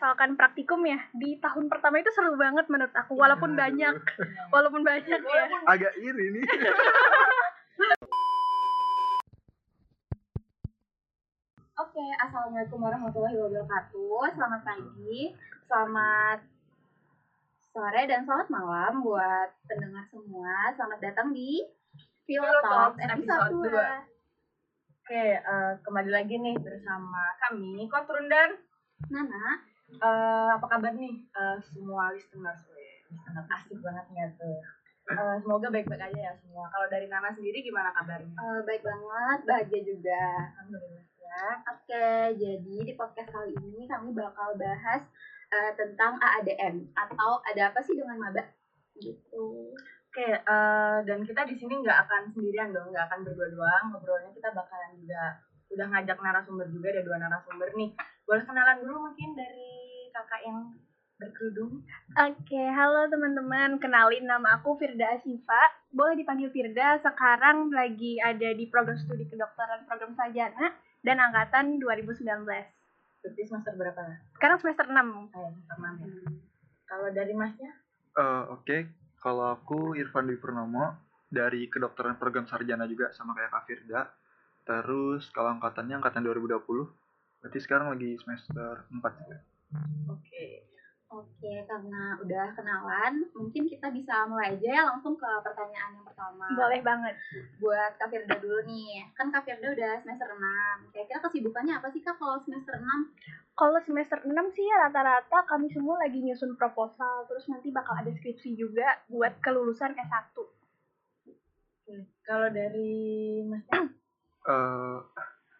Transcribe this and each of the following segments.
misalkan praktikum ya di tahun pertama itu seru banget menurut aku walaupun Aduh. banyak walaupun banyak ya Agak iri nih. Oke, assalamualaikum warahmatullahi wabarakatuh. Selamat pagi, selamat sore dan selamat malam buat pendengar semua. Selamat datang di Talks episode episode 2. Oke, eh, kembali lagi nih bersama kami, Kotrun dan Nana, eh, apa kabar nih eh, semua listeners? Weh, Listener asik banget ya tuh. Eh, semoga baik-baik aja ya semua. Kalau dari Nana sendiri gimana kabarnya? eh, baik banget, bahagia juga. Alhamdulillah ya. Oke, jadi di podcast kali ini kami bakal bahas eh, tentang AADM atau ada apa sih dengan maba gitu. Oke, eh, dan kita di sini nggak akan sendirian dong, nggak akan berdua doang. Ngobrolnya kita bakalan juga udah ngajak narasumber juga ada dua narasumber nih. Boleh kenalan dulu mungkin dari kakak yang berkerudung. Oke, halo teman-teman. Kenalin nama aku Firda Asifa. Boleh dipanggil Firda. Sekarang lagi ada di program studi kedokteran program Sajana dan angkatan 2019. Berarti semester berapa? Sekarang semester 6. Kayak semester enam ya. Kalau dari masnya? Eh, Oke, kalau aku Irfan Dwi Purnomo dari kedokteran program sarjana juga sama kayak Kak Firda. Terus kalau angkatannya angkatan 2020, berarti sekarang lagi semester 4 juga. Oke. Oke, karena udah kenalan, mungkin kita bisa mulai aja ya langsung ke pertanyaan yang pertama. Boleh banget. Buat Kak Firda dulu nih. Kan Kak Firda udah semester 6. Kira-kira kesibukannya apa sih Kak kalau semester 6? Kalau semester 6 sih ya rata-rata kami semua lagi nyusun proposal. Terus nanti bakal ada skripsi juga buat kelulusan S1. Oke. Kalau dari masnya? Eh,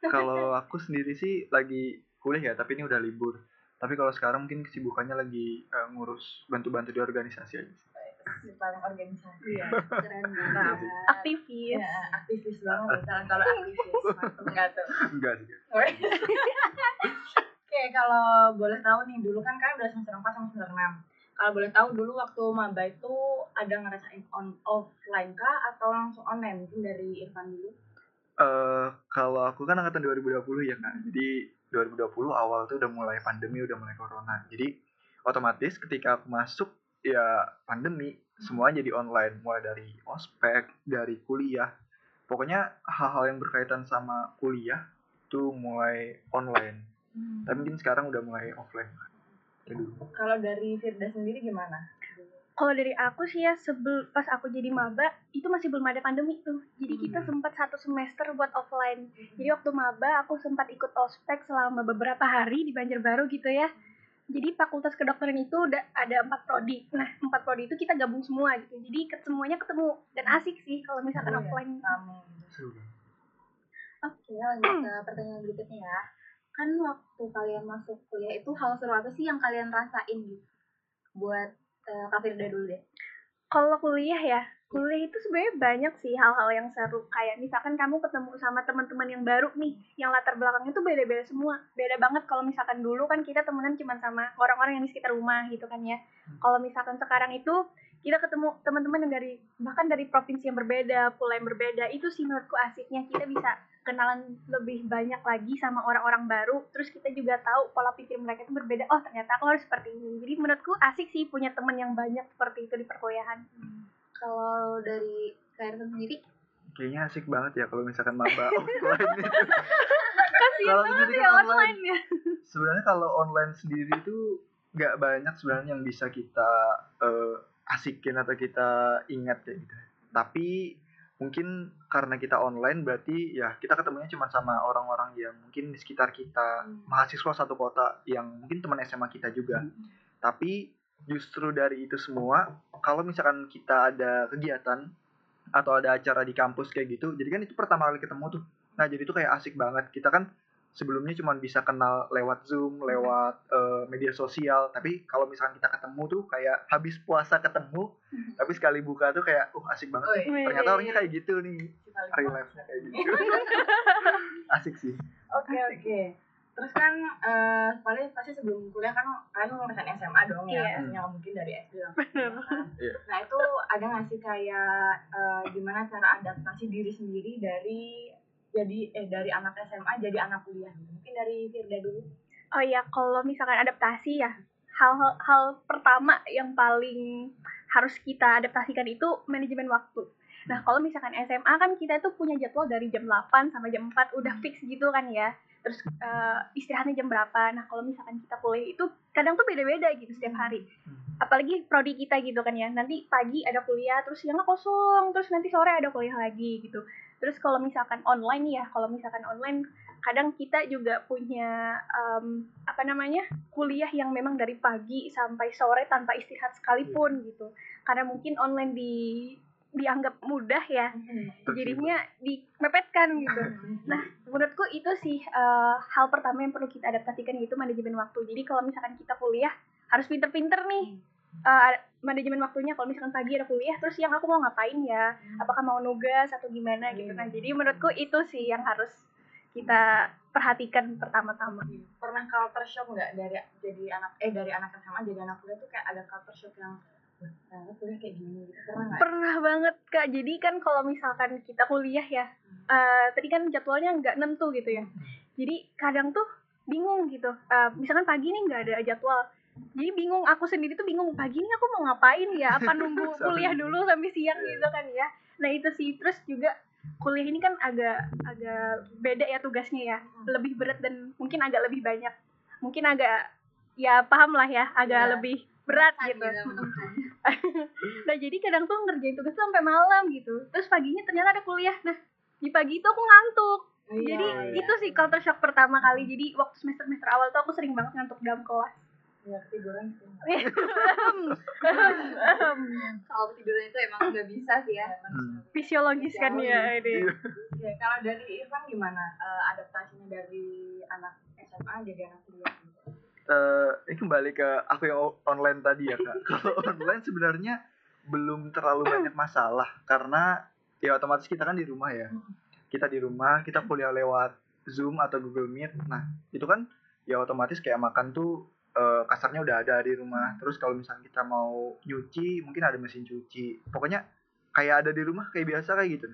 kalau aku sendiri sih lagi kuliah ya, tapi ini udah libur. Tapi kalau sekarang mungkin kesibukannya lagi eh, ngurus bantu-bantu di organisasi aja. sih. Tentang organisasi ya. Keren banget. Aktivis. ya aktivis banget misalnya kalau aktivis mantep nggak tuh Enggak sih. oke kalau boleh tahu nih dulu kan kalian udah semester 4 sama semester 6 kalau boleh tahu dulu waktu maba itu ada ngerasain on offline kah atau langsung online mungkin dari Irfan dulu Eh, kalau aku kan angkatan 2020 ya kak. Jadi 2020 awal tuh udah mulai pandemi, udah mulai corona. Jadi otomatis ketika aku masuk ya pandemi, semua jadi online. Mulai dari ospek, dari kuliah. Pokoknya hal-hal yang berkaitan sama kuliah tuh mulai online. Tapi mungkin sekarang udah mulai offline. Kalau dari Firda sendiri gimana Kalau dari aku sih ya sebel pas aku jadi maba itu masih belum ada pandemi tuh. Jadi kita Hmm. sempat satu semester buat offline. Jadi waktu maba aku sempat ikut ospek selama beberapa hari di Banjarbaru gitu ya. Jadi fakultas kedokteran itu udah ada empat prodi. Nah empat prodi itu kita gabung semua gitu. Jadi ket- semuanya ketemu dan asik sih kalau misalkan Seru ya? offline. Oke, lanjut ke pertanyaan berikutnya ya. Kan waktu kalian masuk kuliah itu hal seru apa sih yang kalian rasain gitu? Buat eh, Kak Firda dulu deh. Kalau kuliah ya, kuliah itu sebenarnya banyak sih hal-hal yang seru. Kayak misalkan kamu ketemu sama teman-teman yang baru nih, yang latar belakangnya tuh beda-beda semua. Beda banget kalau misalkan dulu kan kita temenan cuma sama orang-orang yang di sekitar rumah gitu kan ya. Kalau misalkan sekarang itu kita ketemu teman-teman yang dari bahkan dari provinsi yang berbeda, pulau yang berbeda. Itu sih menurutku asiknya kita bisa kenalan lebih banyak lagi sama orang-orang baru. Terus kita juga tahu pola pikir mereka itu berbeda. Oh ternyata aku harus seperti ini. Jadi menurutku asik sih punya teman yang banyak seperti itu di perkuliahan. Kalau dari Kak Irfan sendiri, Kayaknya asik banget ya kalau misalkan maba offline itu. Kalau sendiri ya kan online ya. sebenarnya kalau online sendiri tuh nggak banyak sebenarnya yang bisa kita eh, asikin atau kita ingat kayak gitu. Tapi mungkin karena kita online berarti ya kita ketemunya cuma sama orang-orang yang mungkin di sekitar kita mahasiswa satu kota yang mungkin teman SMA kita juga. Tapi justru dari itu semua kalau misalkan kita ada kegiatan atau ada acara di kampus kayak gitu, jadi kan itu pertama kali ketemu tuh. Nah, jadi itu kayak asik banget. Kita kan sebelumnya cuma bisa kenal lewat Zoom, lewat eh, media sosial. Tapi kalau misalkan kita ketemu tuh kayak habis puasa ketemu, tapi sekali buka tuh kayak, uh asik banget. Oi, Ternyata orangnya kayak gitu nih, real life-nya kayak gitu. asik sih. Oke oke. Terus kan eh paling pasti sebelum kuliah kan kalian ngerasain SMA dong ya, Iya. pastinya nggak mungkin dari SD langsung. kan. Iya. Nah itu ada nggak sih kayak eh, gimana cara adaptasi diri sendiri dari jadi eh dari anak SMA jadi anak kuliah. Mungkin dari Firda dulu. Oh ya, kalau misalkan adaptasi ya, hal hal pertama yang paling harus kita adaptasikan itu manajemen waktu. Nah, kalau misalkan SMA kan kita tuh punya jadwal dari jam 8 sampai jam 4 udah fix gitu kan ya. Terus eh, istirahatnya jam berapa. Nah, kalau misalkan kita kuliah itu kadang tuh beda-beda gitu setiap hari. Apalagi prodi kita gitu kan ya. Nanti pagi ada kuliah, terus siangnya kosong, terus nanti sore ada kuliah lagi gitu. Terus kalau misalkan online ya, kalau misalkan online kadang kita juga punya em, apa namanya kuliah yang memang dari pagi sampai sore tanpa istirahat sekalipun gitu. Karena mungkin online di dianggap mudah ya jadinya dimepetkan gitu. Nah menurutku itu sih eh, hal pertama yang perlu kita adaptasikan yaitu manajemen waktu. Jadi kalau misalkan kita kuliah harus pinter-pinter nih. Eh, manajemen waktunya kalau misalkan pagi ada kuliah terus siang aku mau ngapain ya? Apakah mau nugas atau gimana gitu nah jadi menurutku itu sih yang harus kita perhatikan pertama-tama. Pernah culture shock nggak dari jadi anak eh dari anak SMA jadi anak kuliah tuh kayak ada culture shock yang "Wah, ternyata kuliah kayak gini gitu. Pernah pernah banget kak. Jadi kan kalau misalkan kita kuliah ya eh, tadi kan jadwalnya nggak nentu gitu ya. Jadi kadang tuh bingung gitu. Eh, misalkan pagi nih nggak ada jadwal jadi bingung aku sendiri tuh bingung pagi ini aku mau ngapain ya? Apa nunggu kuliah dulu sampai siang Iya. gitu kan ya? Nah itu sih. Terus juga kuliah ini kan agak agak beda ya tugasnya ya. Lebih berat dan mungkin agak lebih banyak. Mungkin agak ya paham lah ya agak Iya. lebih berat gitu. nah jadi kadang tuh ngerjain tugas tuh sampai malam gitu. Terus paginya ternyata ada kuliah. Nah di pagi itu aku ngantuk. Iya, jadi iya. itu sih culture shock pertama kali. Jadi waktu semester semester awal tuh aku sering banget ngantuk dalam kelas ya ketiduran sih Soal tiduran itu emang nggak bisa sih ya. Hmm. fisiologis kan ya ini ya kalau dari Irfan gimana Eh, adaptasinya dari anak SMA jadi anak kuliah Eh, ini kembali ke aku yang online tadi ya kak. Kalau online sebenarnya belum terlalu banyak masalah karena ya otomatis kita kan di rumah ya. Kita di rumah, kita kuliah lewat Zoom atau Google Meet. Nah itu kan ya otomatis kayak makan tuh eh, kasarnya udah ada di rumah. Terus kalau misalnya kita mau nyuci, mungkin ada mesin cuci. Pokoknya kayak ada di rumah kayak biasa kayak gitu.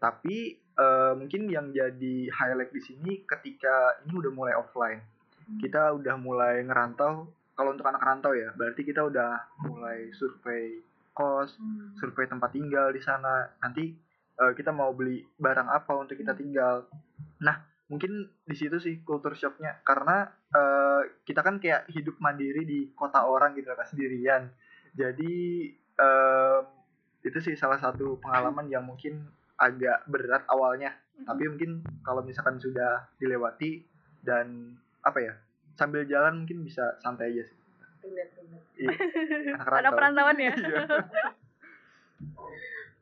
Tapi eh, mungkin yang jadi highlight di sini ketika ini udah mulai offline. Kita udah mulai ngerantau. Kalau untuk anak rantau ya berarti kita udah mulai survei kos survei tempat tinggal di sana. Nanti eh, kita mau beli barang apa untuk kita tinggal. Nah mungkin di situ sih culture shocknya. Karena eh, kita kan kayak hidup mandiri di kota orang gitu kan sendirian jadi em, itu sih salah satu pengalaman yang mungkin agak berat awalnya tapi mungkin kalau misalkan sudah dilewati dan apa ya sambil jalan mungkin bisa santai aja sih Iya, anak ada rantau. perantauan ya Iya.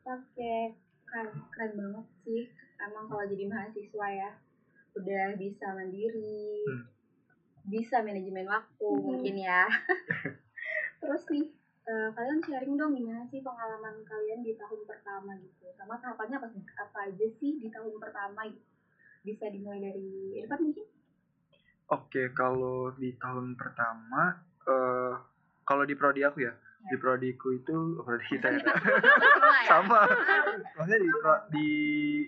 Oke, keren, keren banget sih. Emang kalau jadi mahasiswa ya, udah bisa mandiri, Hmm. Bisa manajemen waktu Hmm. mungkin ya. Terus nih, eh, kalian sharing dong gimana sih pengalaman kalian di tahun pertama gitu. Sama tahapannya apa, apa aja sih di tahun pertama gitu. Bisa dimulai dari Irfan mungkin? Oke, kalau di tahun pertama eh kalau di prodi aku ya, di prodiku itu oh, prodi kita ya. Ya? sama maksudnya di di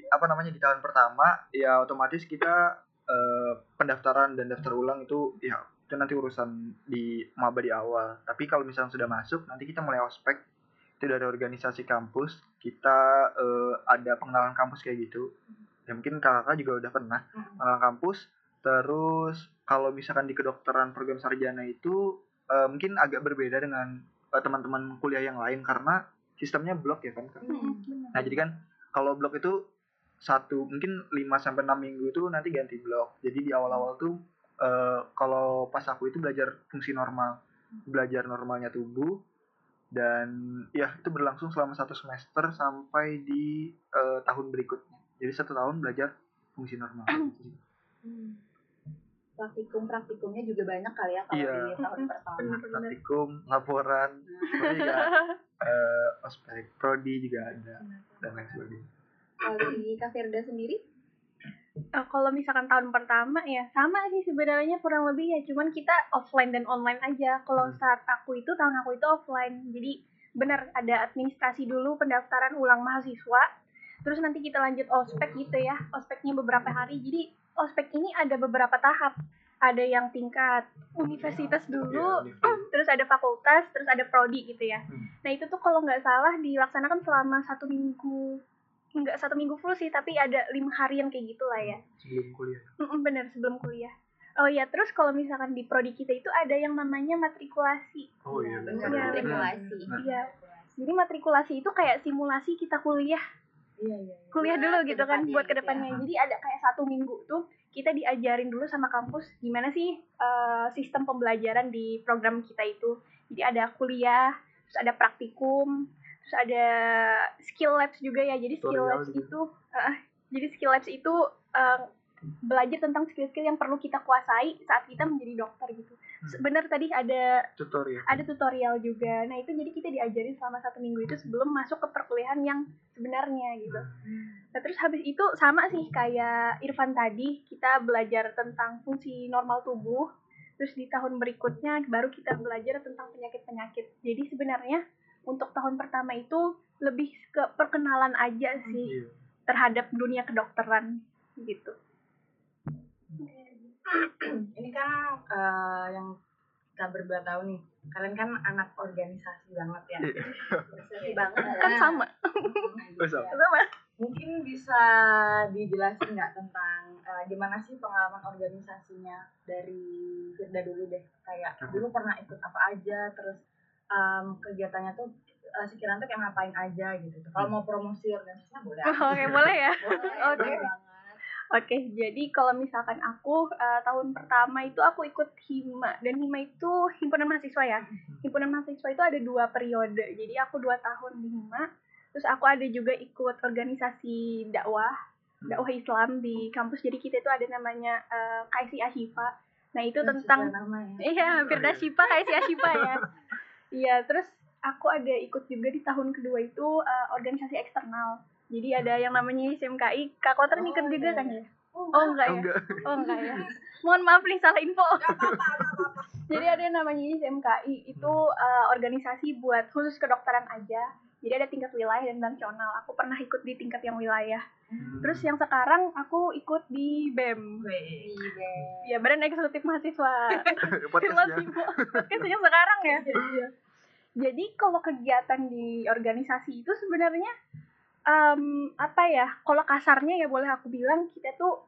apa namanya di tahun pertama ya otomatis kita eh, pendaftaran dan daftar ulang itu ya itu nanti urusan di maba di awal. Tapi kalau misalnya sudah masuk nanti kita mulai ospek. Itu dari organisasi kampus kita eh, ada pengenalan kampus kayak gitu. Ya mungkin kakak juga udah pernah pengenalan kampus. Terus kalau misalkan di kedokteran program sarjana itu eh, mungkin agak berbeda dengan eh, teman-teman kuliah yang lain. Karena sistemnya blok ya kan Kak? Hmm. Nah, jadi kan kalau blok itu satu mungkin 5 sampai 6 minggu itu nanti ganti blok. Jadi di awal-awal tuh eh, kalau pas aku itu belajar fungsi normal, belajar normalnya tubuh dan ya itu berlangsung selama satu semester sampai di eh, tahun berikutnya. Jadi satu tahun belajar fungsi normal. Praktikum-praktikumnya juga banyak kali ya kalau Iya. di tahun pertama. Praktikum, laporan, juga eh, ospek, prodi juga ada dan lain sebagainya. Kalau di Kak Firda sendiri? Eh, kalau misalkan tahun pertama ya sama sih sebenarnya kurang lebih ya. Cuman kita offline dan online aja. Kalau Hmm. saat aku itu tahun aku itu offline. Jadi benar ada administrasi dulu pendaftaran ulang mahasiswa. Terus nanti kita lanjut ospek gitu ya. Ospeknya beberapa hari. Jadi ospek ini ada beberapa tahap. Ada yang tingkat universitas dulu, Iya, terus ada fakultas, terus ada prodi gitu ya. Hmm. Nah itu tuh kalau nggak salah dilaksanakan selama satu minggu, nggak satu minggu full sih, tapi ada lima hari yang kayak gitulah ya. sebelum kuliah bener sebelum kuliah. Oh ya, terus kalau misalkan di prodi kita itu ada yang namanya matrikulasi. oh iya benar Iya, matrikulasi benar. Iya. Jadi matrikulasi itu kayak simulasi kita kuliah, Iya, iya. iya. kuliah dulu gitu kan, ke depannya buat gitu ya. ke depannya. Jadi ada kayak satu minggu tuh kita diajarin dulu sama kampus gimana sih eh, sistem pembelajaran di program kita itu. Jadi ada kuliah, terus ada praktikum, terus ada skill labs juga ya. Jadi skill Tutorial labs gitu. itu, eh, jadi skill labs itu eh, belajar tentang skill-skill yang perlu kita kuasai saat kita menjadi dokter gitu. Hmm. Bener tadi ada tutorial ada tutorial juga. Nah itu jadi kita diajarin selama satu minggu itu sebelum masuk ke perkuliahan yang sebenarnya gitu. Nah terus habis itu sama sih kayak Irfan tadi kita belajar tentang fungsi normal tubuh. Terus di tahun berikutnya baru kita belajar tentang penyakit-penyakit. Jadi sebenarnya untuk tahun pertama itu lebih ke perkenalan aja sih Iya. terhadap dunia kedokteran gitu. Ini kan eh, yang kita berdua tahu nih. Kalian kan anak organisasi banget ya. Iya. Bersih banget Kan sama. Oh, sama. Sama. Mungkin bisa dijelasin nggak tentang eh, gimana sih pengalaman organisasinya dari Firda dulu deh. Kayak dulu pernah ikut apa aja, terus em, kegiatannya tuh eh, sekiranya tuh kayak ngapain aja gitu. Kalau mau promosi organisasinya boleh. Oke boleh ya. Oke. Oke, jadi kalau misalkan aku eh, tahun pertama itu aku ikut hima dan hima itu himpunan mahasiswa ya. Himpunan mahasiswa itu ada dua periode. Jadi aku dua tahun di hima. Terus aku ada juga ikut organisasi dakwah, dakwah Islam di kampus. Jadi kita itu ada namanya eh, KSI Ashifa. Nah itu Dan tentang nama ya. Iya, Firda Shifa kayak si Ashifa ya. Iya, terus aku ada ikut juga di tahun kedua itu eh, organisasi eksternal. Jadi ada yang namanya SMKI. Kak Koter Oh, ikut juga kan iya. ya? Oh enggak Oh, ya? enggak Oh enggak ya. Mohon maaf nih salah info. Jadi ada yang namanya SMKI itu eh, organisasi buat khusus kedokteran aja. Jadi ada tingkat wilayah dan nasional. Aku pernah ikut di tingkat yang wilayah. Terus yang sekarang aku ikut di BEM. Iya. Ya, Badan Eksekutif Mahasiswa. podcastnya sekarang ya. Iya. Jadi kalau kegiatan di organisasi itu sebenarnya em, apa ya? Kalau kasarnya ya boleh aku bilang kita tuh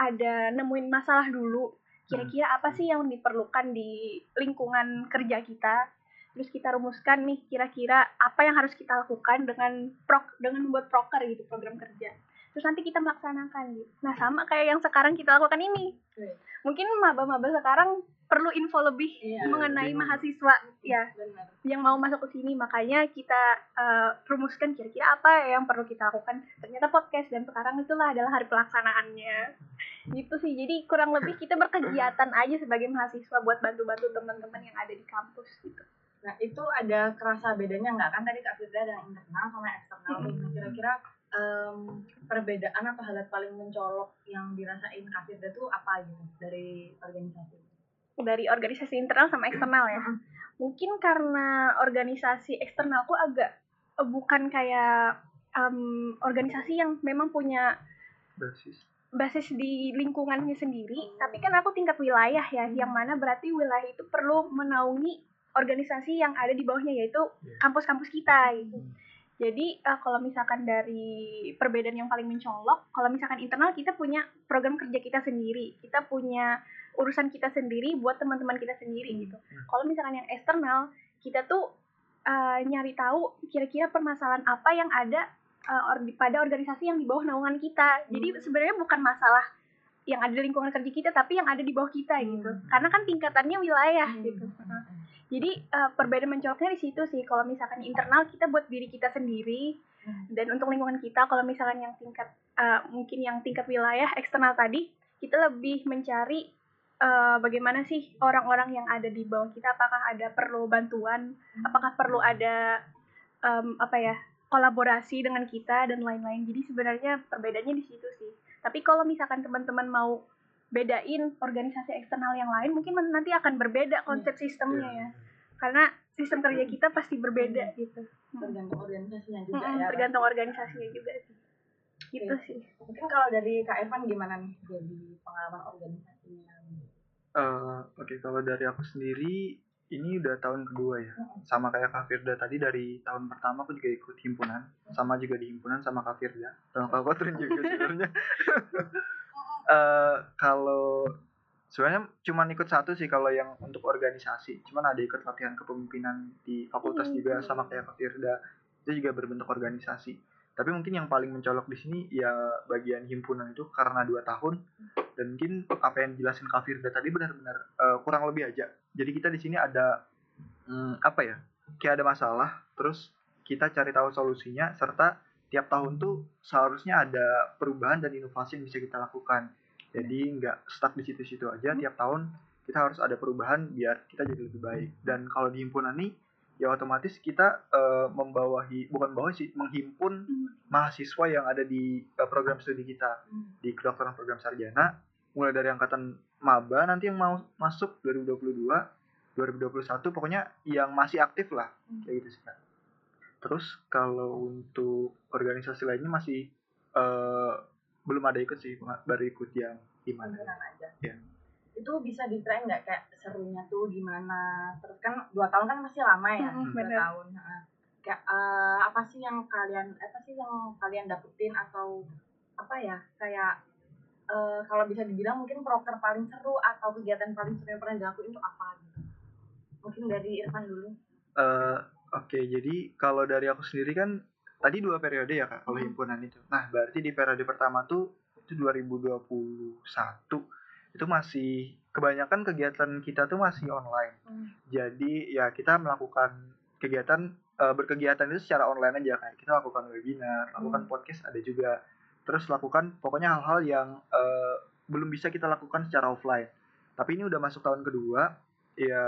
ada nemuin masalah dulu. Kira-kira apa sih yang diperlukan di lingkungan kerja kita? Terus kita rumuskan nih kira-kira apa yang harus kita lakukan dengan prok dengan membuat proker gitu program kerja. Terus nanti kita melaksanakan gitu. Nah sama kayak yang sekarang kita lakukan ini. Mungkin maba-maba sekarang perlu info lebih Iya, mengenai mahasiswa ya Benar. yang mau masuk ke sini makanya kita eh, rumuskan kira-kira apa yang perlu kita lakukan ternyata podcast dan sekarang itulah adalah hari pelaksanaannya gitu sih jadi kurang lebih kita berkegiatan aja sebagai mahasiswa buat bantu-bantu teman-teman yang ada di kampus gitu Nah itu ada kerasa bedanya nggak? Kan tadi Kak Firda ada yang internal sama eksternal. Nih. Nah, kira-kira em, perbedaan atau hal yang paling mencolok yang dirasain Kak Firda tuh apa gitu dari organisasi? dari organisasi internal sama eksternal ya? Mungkin karena organisasi eksternalku agak eh, bukan kayak em, organisasi yang memang punya basis. basis di lingkungannya sendiri, tapi kan aku tingkat wilayah ya, yang mana berarti wilayah itu perlu menaungi organisasi yang ada di bawahnya yaitu Iya. kampus-kampus kita gitu. Jadi eh, kalau misalkan dari perbedaan yang paling mencolok, kalau misalkan internal kita punya program kerja kita sendiri, kita punya urusan kita sendiri buat teman-teman kita sendiri gitu. Kalau misalkan yang eksternal, kita tuh eh, nyari tahu kira-kira permasalahan apa yang ada or- di- pada organisasi yang di bawah naungan kita. Jadi sebenarnya bukan masalah yang ada di lingkungan kerja kita, tapi yang ada di bawah kita gitu. Karena kan tingkatannya wilayah gitu. Jadi eh, perbedaan mencoloknya di situ sih. Kalau misalkan internal kita buat diri kita sendiri dan untuk lingkungan kita kalau misalkan yang tingkat eh, mungkin yang tingkat wilayah eksternal tadi kita lebih mencari eh, bagaimana sih orang-orang yang ada di bawah kita apakah ada perlu bantuan, apakah perlu ada em, apa ya kolaborasi dengan kita dan lain-lain. Jadi sebenarnya perbedaannya di situ sih. Tapi kalau misalkan teman-teman mau bedain organisasi eksternal yang lain mungkin nanti akan berbeda konsep sistemnya ya. Karena sistem kerja kita pasti berbeda gitu. Tergantung organisasinya juga Mm-mm, ya. tergantung organisasinya juga sih. Gitu Oke. sih. Mungkin kalau dari Kak Irfan gimana nih jadi pengalaman organisasinya? Eh, Oke, kalau dari aku sendiri ini udah tahun kedua ya. Sama kayak Kak Firda tadi dari tahun pertama aku juga ikut himpunan, sama juga di himpunan sama Kak Firda. Sama Kak Kotrin juga sebenarnya. Eh, kalau sebenarnya cuma ikut satu sih kalau yang untuk organisasi. Cuman ada ikut latihan kepemimpinan di fakultas juga sama kayak Kak Firda. Itu juga berbentuk organisasi. Tapi mungkin yang paling mencolok di sini ya bagian himpunan itu karena dua tahun dan mungkin apa yang dijelasin Kak Firda tadi benar-benar eh, kurang lebih aja. Jadi kita di sini ada hmm, apa ya? Kayak ada masalah, terus kita cari tahu solusinya serta tiap tahun tuh seharusnya ada perubahan dan inovasi yang bisa kita lakukan. Jadi nggak stuck di situ-situ aja. Tiap tahun kita harus ada perubahan biar kita jadi lebih baik. Dan kalau di himpunan nih ya otomatis kita eh, membawahi bukan bawahi sih menghimpun mahasiswa yang ada di eh, program studi kita. Di kedokteran program sarjana mulai dari angkatan maba nanti yang mau masuk 2022 2021 pokoknya yang masih aktif lah kayak gitu sih Kak. terus kalau untuk organisasi lainnya masih eh, belum ada ikut sih baru ikut yang gimana. Iya. Itu bisa diterain nggak kayak serunya tuh gimana terus kan dua tahun kan masih lama ya Mm-mm, dua bener. tahun heeh. kayak eh, apa sih yang kalian apa sih yang kalian dapetin atau apa ya kayak eh, kalau bisa dibilang mungkin proker paling seru atau kegiatan paling seru yang pernah dilakuin itu apa gitu mungkin dari Irfan dulu Eh, Oke, jadi kalau dari aku sendiri kan tadi dua periode ya kak kalau Hmm. himpunan itu. Nah, berarti di periode pertama tuh itu 2021 itu masih kebanyakan kegiatan kita tuh masih online. Hmm. Jadi ya kita melakukan kegiatan eh, berkegiatan itu secara online aja kayak kita lakukan webinar, lakukan podcast ada juga. Terus lakukan pokoknya hal-hal yang eh, belum bisa kita lakukan secara offline. Tapi ini udah masuk tahun kedua, ya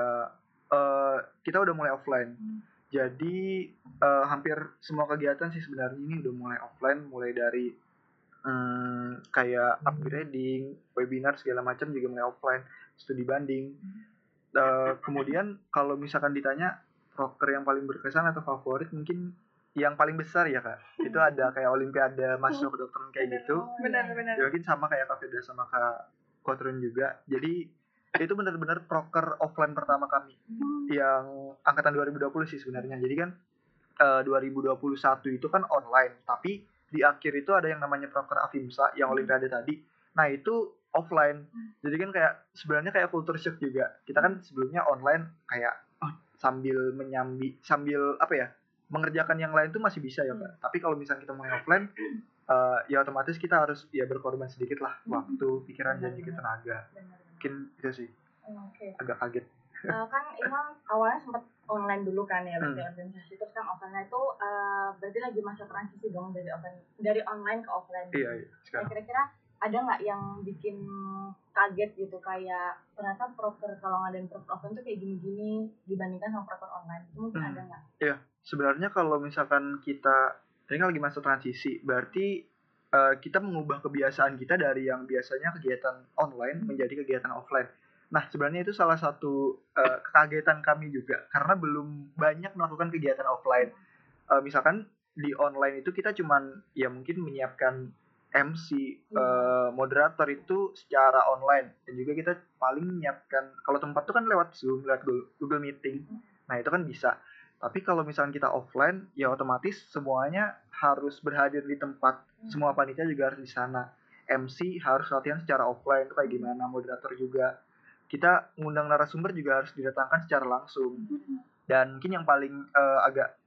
eh, kita udah mulai offline. Jadi eh, hampir semua kegiatan sih sebenarnya ini udah mulai offline, mulai dari hmm, kayak upgrading, webinar segala macam juga mulai offline, studi banding. Eh, kemudian kalau misalkan ditanya proker yang paling berkesan atau favorit mungkin yang paling besar ya kak, itu ada kayak olimpiade mahasiswa kedokteran kayak gitu. benar-benar Ya mungkin sama kayak Kak Firda sama Kak Kotrun juga. Jadi itu benar-benar proker offline pertama kami. Yang angkatan 2020 sih sebenarnya. Jadi kan eh, 2021 itu kan online, tapi di akhir itu ada yang namanya proker Avimsa yang olimpiade tadi. Nah, itu offline. Jadi kan kayak sebenarnya kayak culture shock juga. Kita kan sebelumnya online kayak oh, sambil menyambi sambil apa ya? mengerjakan yang lain tuh masih bisa ya, Kak. Tapi kalau misalnya kita mulai offline eh, ya otomatis kita harus ya berkorban sedikit lah waktu, pikiran dan juga tenaga. Mungkin itu sih oke agak kaget. Eh, kan Imam awalnya sempat online dulu kan ya berarti Hmm. organisasi terus kan offline itu eh, berarti lagi masa transisi dong dari offline dari online ke offline Iya, iya. Nah, Sekarang. kira-kira ada nggak yang bikin kaget gitu kayak ternyata proker kalau ngadain proker offline tuh kayak gini-gini dibandingkan sama proker online itu mungkin Hmm. ada nggak? sebenarnya kalau misalkan kita ini kan lagi masa transisi, berarti eh, kita mengubah kebiasaan kita dari yang biasanya kegiatan online menjadi kegiatan offline. Nah, sebenarnya itu salah satu eh, kekagetan kami juga karena belum banyak melakukan kegiatan offline. Eh, misalkan di online itu kita cuman ya mungkin menyiapkan MC, eh, moderator itu secara online dan juga kita paling menyiapkan kalau tempat itu kan lewat Zoom, lewat Google- Google Meeting. Nah, itu kan bisa. Tapi kalau misalnya kita offline, ya otomatis semuanya harus berhadir di tempat. Semua panitia juga harus di sana. MC harus latihan secara offline itu kayak gimana, moderator juga. Kita ngundang narasumber juga harus didatangkan secara langsung. Dan mungkin yang paling eh, agak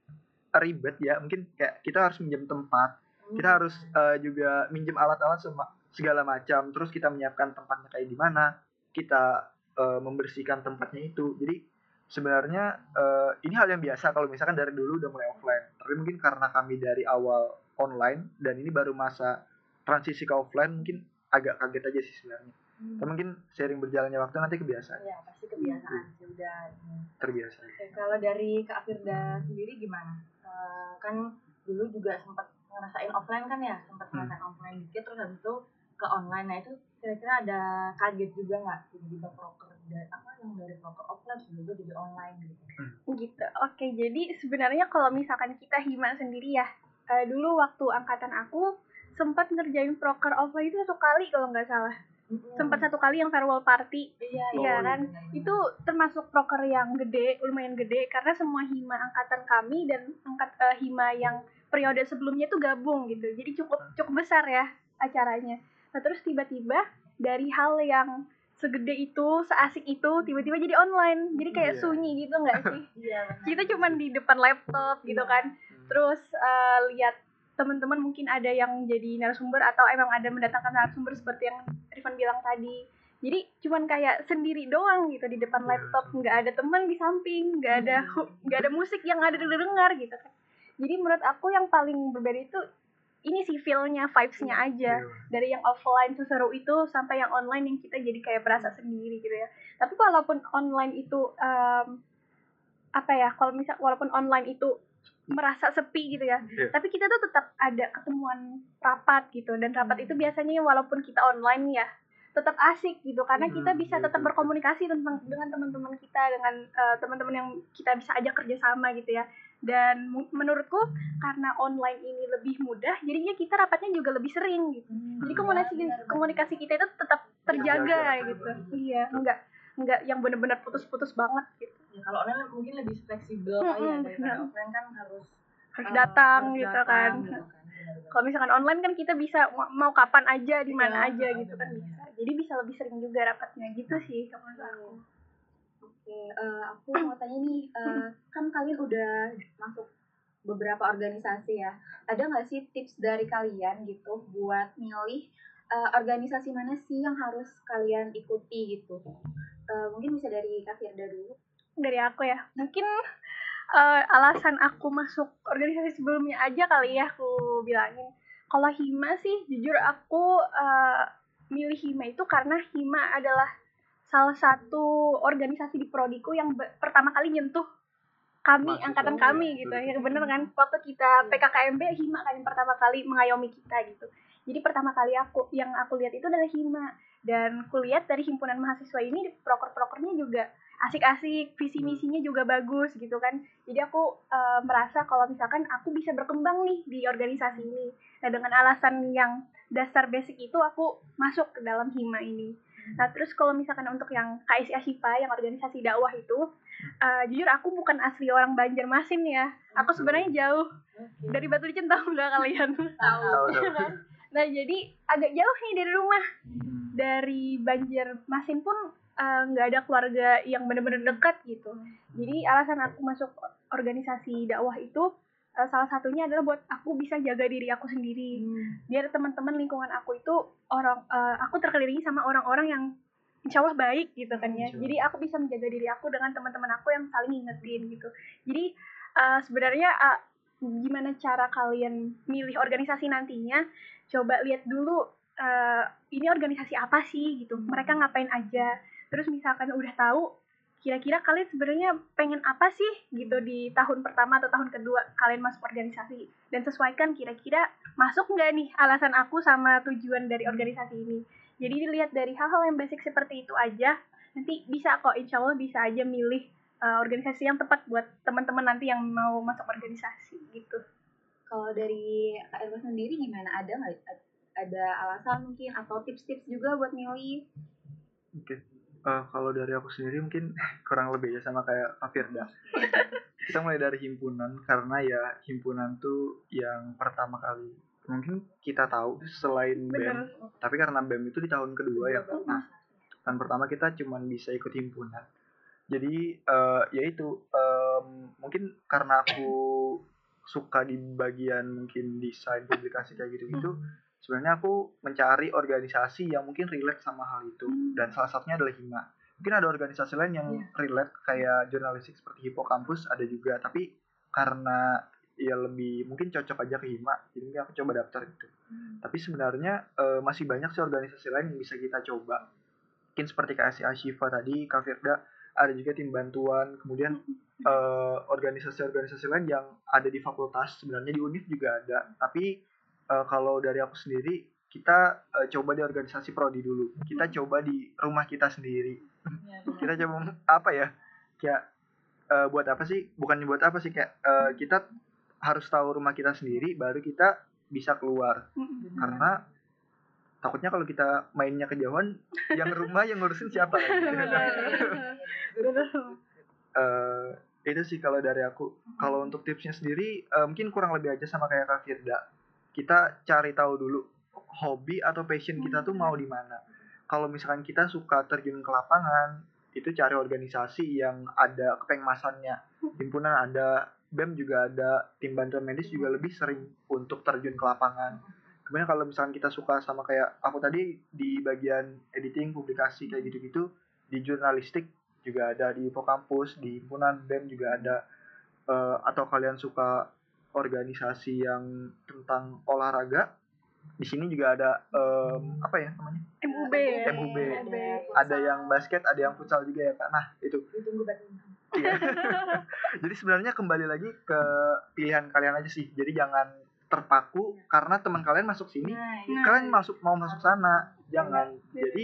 ribet ya, mungkin kayak kita harus minjem tempat, kita harus eh, juga minjem alat-alat segala macam, terus kita menyiapkan tempatnya kayak gimana, kita eh, membersihkan tempatnya itu. Jadi sebenarnya eh, ini hal yang biasa kalau misalkan dari dulu udah mulai offline tapi mungkin karena kami dari awal online dan ini baru masa transisi ke offline mungkin agak kaget aja sih sebenarnya Hmm. mungkin sering berjalannya waktu nanti kebiasaan ya pasti kebiasaan sih udah terbiasa Oke, kalau dari Kak Firda sendiri gimana? Eh, kan dulu juga sempat ngerasain offline kan ya, sempat Hmm. ngerasain offline dikit terus habis itu ke online. Nah itu kira-kira ada kaget juga nggak tiba-tiba proker dari apa yang dari proker offline tiba-tiba jadi online gitu? gitu oke jadi sebenarnya kalau misalkan kita hima sendiri ya eh, dulu waktu angkatan aku sempat ngerjain proker offline itu satu kali kalau nggak salah sempat satu kali yang farewell party. Iya, Iya kan? benar-benar. itu termasuk proker yang gede lumayan gede karena semua hima angkatan kami dan angkat eh, hima yang periode sebelumnya itu gabung gitu. Jadi cukup cukup besar ya acaranya. Nah terus tiba-tiba dari hal yang segede itu seasik itu tiba-tiba jadi online. Jadi kayak Iya. sunyi gitu nggak sih? Iya, kita cuman di depan laptop gitu Iya. kan. Terus eh, lihat teman-teman mungkin ada yang jadi narasumber atau emang ada mendatangkan narasumber seperti yang Rifan bilang tadi. Jadi cuman kayak sendiri doang gitu di depan Iya, laptop. Nggak ada teman di samping nggak ada hu- nggak ada musik yang ada didengar gitu kan. Jadi menurut aku yang paling berbeda itu ini sih feel-nya vibes-nya aja. Iya. dari yang offline seseru itu sampai yang online yang kita jadi kayak berasa sendiri gitu ya. Tapi walaupun online itu em, apa ya kalau misal walaupun online itu merasa sepi gitu ya. Iya. tapi kita tuh tetap ada ketemuan rapat gitu. Dan rapat Hmm. itu biasanya walaupun kita online ya tetap asik gitu. Karena kita Hmm, bisa iya, tetap berkomunikasi tentang dengan teman-teman kita dengan eh, teman-teman yang kita bisa ajak kerjasama gitu ya. Dan menurutku karena online ini lebih mudah jadinya kita rapatnya juga lebih sering gitu. Hmm, jadi iya, komunikasi komunikasi kita itu tetap terjaga Terjaga. gitu. iya enggak enggak yang benar-benar putus-putus banget gitu. Ya, kalau online mungkin lebih fleksibel kali ya daripada offline kan harus harus eh, datang harus gitu datang kan. gitu kan. Kalau misalkan online kan kita bisa ma- mau kapan aja di mana Iya, aja gitu kan bisa. Jadi bisa lebih sering juga rapatnya gitu sih kalau menurut aku. Oke, eh, aku mau tanya nih, eh, kan kalian udah masuk beberapa organisasi ya. Ada nggak sih tips dari kalian gitu buat milih eh, organisasi mana sih yang harus kalian ikuti gitu? Eh, mungkin bisa dari Kak Firda dulu. dari aku ya. Mungkin eh, alasan aku masuk organisasi sebelumnya aja kali ya aku bilangin. Kalau hima sih jujur aku eh, milih hima itu karena hima adalah salah satu organisasi di prodiku yang pertama kali nyentuh kami Mahasiswa, angkatan ya, kami gitu. Ya bener kan? Waktu kita PKKMB hima kan yang pertama kali mengayomi kita gitu jadi pertama kali aku yang aku lihat itu adalah hima. Dan kulihat dari himpunan mahasiswa ini proker-prokernya juga asik-asik visi misinya juga bagus gitu kan. Jadi aku eh, merasa kalau misalkan aku bisa berkembang nih di organisasi ini. Nah dengan alasan yang dasar basic itu aku masuk ke dalam hima ini. Nah terus kalau misalkan untuk yang KSI Ashifa yang organisasi dakwah itu eh, jujur aku bukan asli orang Banjarmasin ya. Aku sebenarnya jauh dari Batu Licin tahu nggak kalian? Tahu, kan? Nah jadi agak jauh nih dari rumah Hmm. dari Banjarmasin pun eh, nggak ada keluarga yang benar-benar dekat gitu. Jadi alasan aku masuk organisasi dakwah itu eh, salah satunya adalah buat aku bisa jaga diri aku sendiri. Hmm. Biar teman-teman lingkungan aku itu orang eh, aku terkelilingi sama orang-orang yang insya Allah baik gitu kan ya. Jadi aku bisa menjaga diri aku dengan teman-teman aku yang saling ngingetin gitu. Jadi eh, sebenarnya eh, gimana cara kalian milih organisasi nantinya? Coba lihat dulu eh, ini organisasi apa sih gitu. Mereka ngapain aja. Terus misalkan udah tahu kira-kira kalian sebenarnya pengen apa sih gitu di tahun pertama atau tahun kedua kalian masuk organisasi. Dan sesuaikan kira-kira masuk nggak nih alasan aku sama tujuan dari organisasi ini. Jadi dilihat dari hal-hal yang basic seperti itu aja. Nanti bisa kok insya Allah bisa aja milih uh, organisasi yang tepat buat teman-teman nanti yang mau masuk organisasi gitu Kalau dari Kak Elva sendiri gimana? Ada nggak ada alasan mungkin atau tips-tips juga buat milih? Oke. Eh, kalau dari aku sendiri mungkin kurang lebih ya sama kayak Kak Firda. Kita mulai dari himpunan karena ya himpunan tuh yang pertama kali mungkin kita tahu selain BEM, bener tapi karena BEM itu di tahun kedua ya. Nah, tahun pertama kita cuman bisa ikut himpunan. Jadi eh ya itu em, mungkin karena aku suka di bagian mungkin desain publikasi kayak gitu-gitu sebenarnya aku mencari organisasi yang mungkin relate sama hal itu. Dan salah satunya adalah Hima. Mungkin ada organisasi lain yang relate kayak jurnalistik seperti Hippocampus ada juga. Tapi karena ya lebih mungkin cocok aja ke Hima jadi aku coba daftar itu tapi sebenarnya eh, masih banyak sih organisasi lain yang bisa kita coba. Mungkin seperti KSI Ashifa tadi Kak Firda ada juga tim bantuan kemudian eh, organisasi-organisasi lain yang ada di fakultas. Sebenarnya di UNIF juga ada tapi eh, kalau dari aku sendiri kita eh, coba di organisasi prodi dulu. Kita coba di rumah kita sendiri. Iya, kita coba apa ya kayak eh, buat apa sih bukan buat apa sih kayak eh, kita harus tahu rumah kita sendiri baru kita bisa keluar. Mm-mm. karena takutnya kalau kita mainnya kejauhan yang rumah yang ngurusin siapa? Eh, itu sih kalau dari aku. Kalau untuk tipsnya sendiri eh, mungkin kurang lebih aja sama kayak Kak Firda. Kita cari tahu dulu hobi atau passion kita tuh mau di mana. Kalau misalkan kita suka terjun ke lapangan itu cari organisasi yang ada kepengmasannya. Himpunan ada BEM juga ada tim bantuan medis juga lebih sering untuk terjun ke lapangan kemudian kalau misalkan kita suka sama kayak aku tadi di bagian editing publikasi kayak gitu-gitu di jurnalistik juga ada di Info Kampus di himpunan BEM juga ada. Eh, atau kalian suka organisasi yang tentang olahraga di sini juga ada em, apa ya namanya? MUB MUB. Ada yang basket ada yang futsal juga ya kak. Nah itu. Iya. jadi sebenarnya kembali lagi ke pilihan kalian aja sih. Jadi jangan terpaku karena teman kalian masuk sini nah Nah, kalian masuk mau masuk sana jangan. Iya. jadi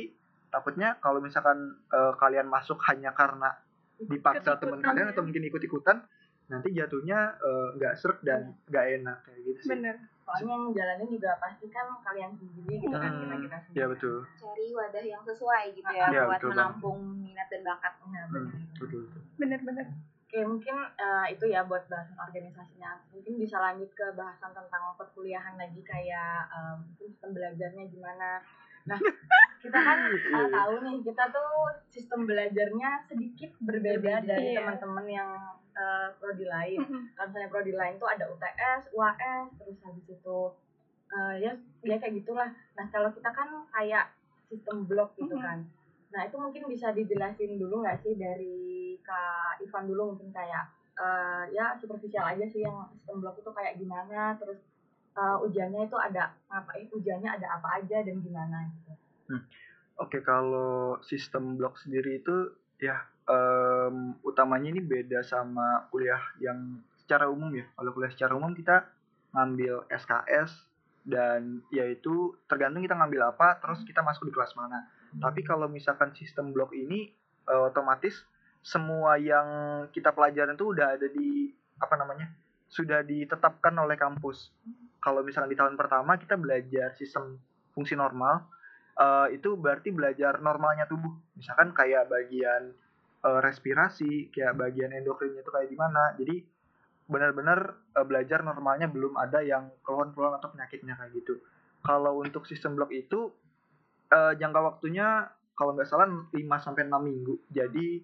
takutnya kalau misalkan eh, kalian masuk hanya karena dipaksa teman kalian ya. atau mungkin ikut-ikutan nanti jatuhnya eh, nggak serk dan nggak enak kayak gitu sih. Bener. Soalnya yang jalanin juga pasti kan kalian sendiri gitu kan Hmm, kita kita sendiri. ya betul. Cari wadah yang sesuai gitu ya Iya, buat betul menampung minat dan bakat. Nah, Hmm, benar. betul betul. Bener bener Oke, mungkin eh, itu ya buat bahasan organisasinya. Mungkin bisa lanjut ke bahasan tentang perkuliahan lagi kayak eh, mungkin sistem belajarnya gimana. Nah, kita kan eh, tahu nih, kita tuh sistem belajarnya sedikit berbeda dari Iya. teman-teman yang eh, prodi lain. Kalau misalnya prodi lain tuh ada UTS, UAS, terus habis itu eh, ya ya kayak gitulah. Nah, kalau kita kan kayak sistem blok gitu kan. Nah, itu mungkin bisa dijelasin dulu nggak sih dari Kak Ivan dulu mungkin kayak eh, ya superficial aja sih yang sistem blok itu kayak gimana, terus eh, ujiannya itu ada ngapain, ujiannya ada apa aja dan gimana gitu. Oke, kalau sistem blok sendiri itu ya em, utamanya ini beda sama kuliah yang secara umum ya. Kalau kuliah secara umum kita ngambil SKS dan yaitu tergantung kita ngambil apa, terus kita masuk di kelas mana. Tapi kalau misalkan sistem blok ini eh, otomatis semua yang kita pelajaran itu udah ada di apa namanya? sudah ditetapkan oleh kampus. Kalau misalkan di tahun pertama kita belajar sistem fungsi normal, eh, itu berarti belajar normalnya tubuh. Misalkan kayak bagian eh, respirasi, kayak bagian endokrinnya itu kayak gimana. Jadi benar-benar eh, belajar normalnya belum ada yang keluhan-keluhan atau penyakitnya kayak gitu. Kalau untuk sistem blok itu eh, jangka waktunya kalau nggak salah 5 sampai 6 minggu. Jadi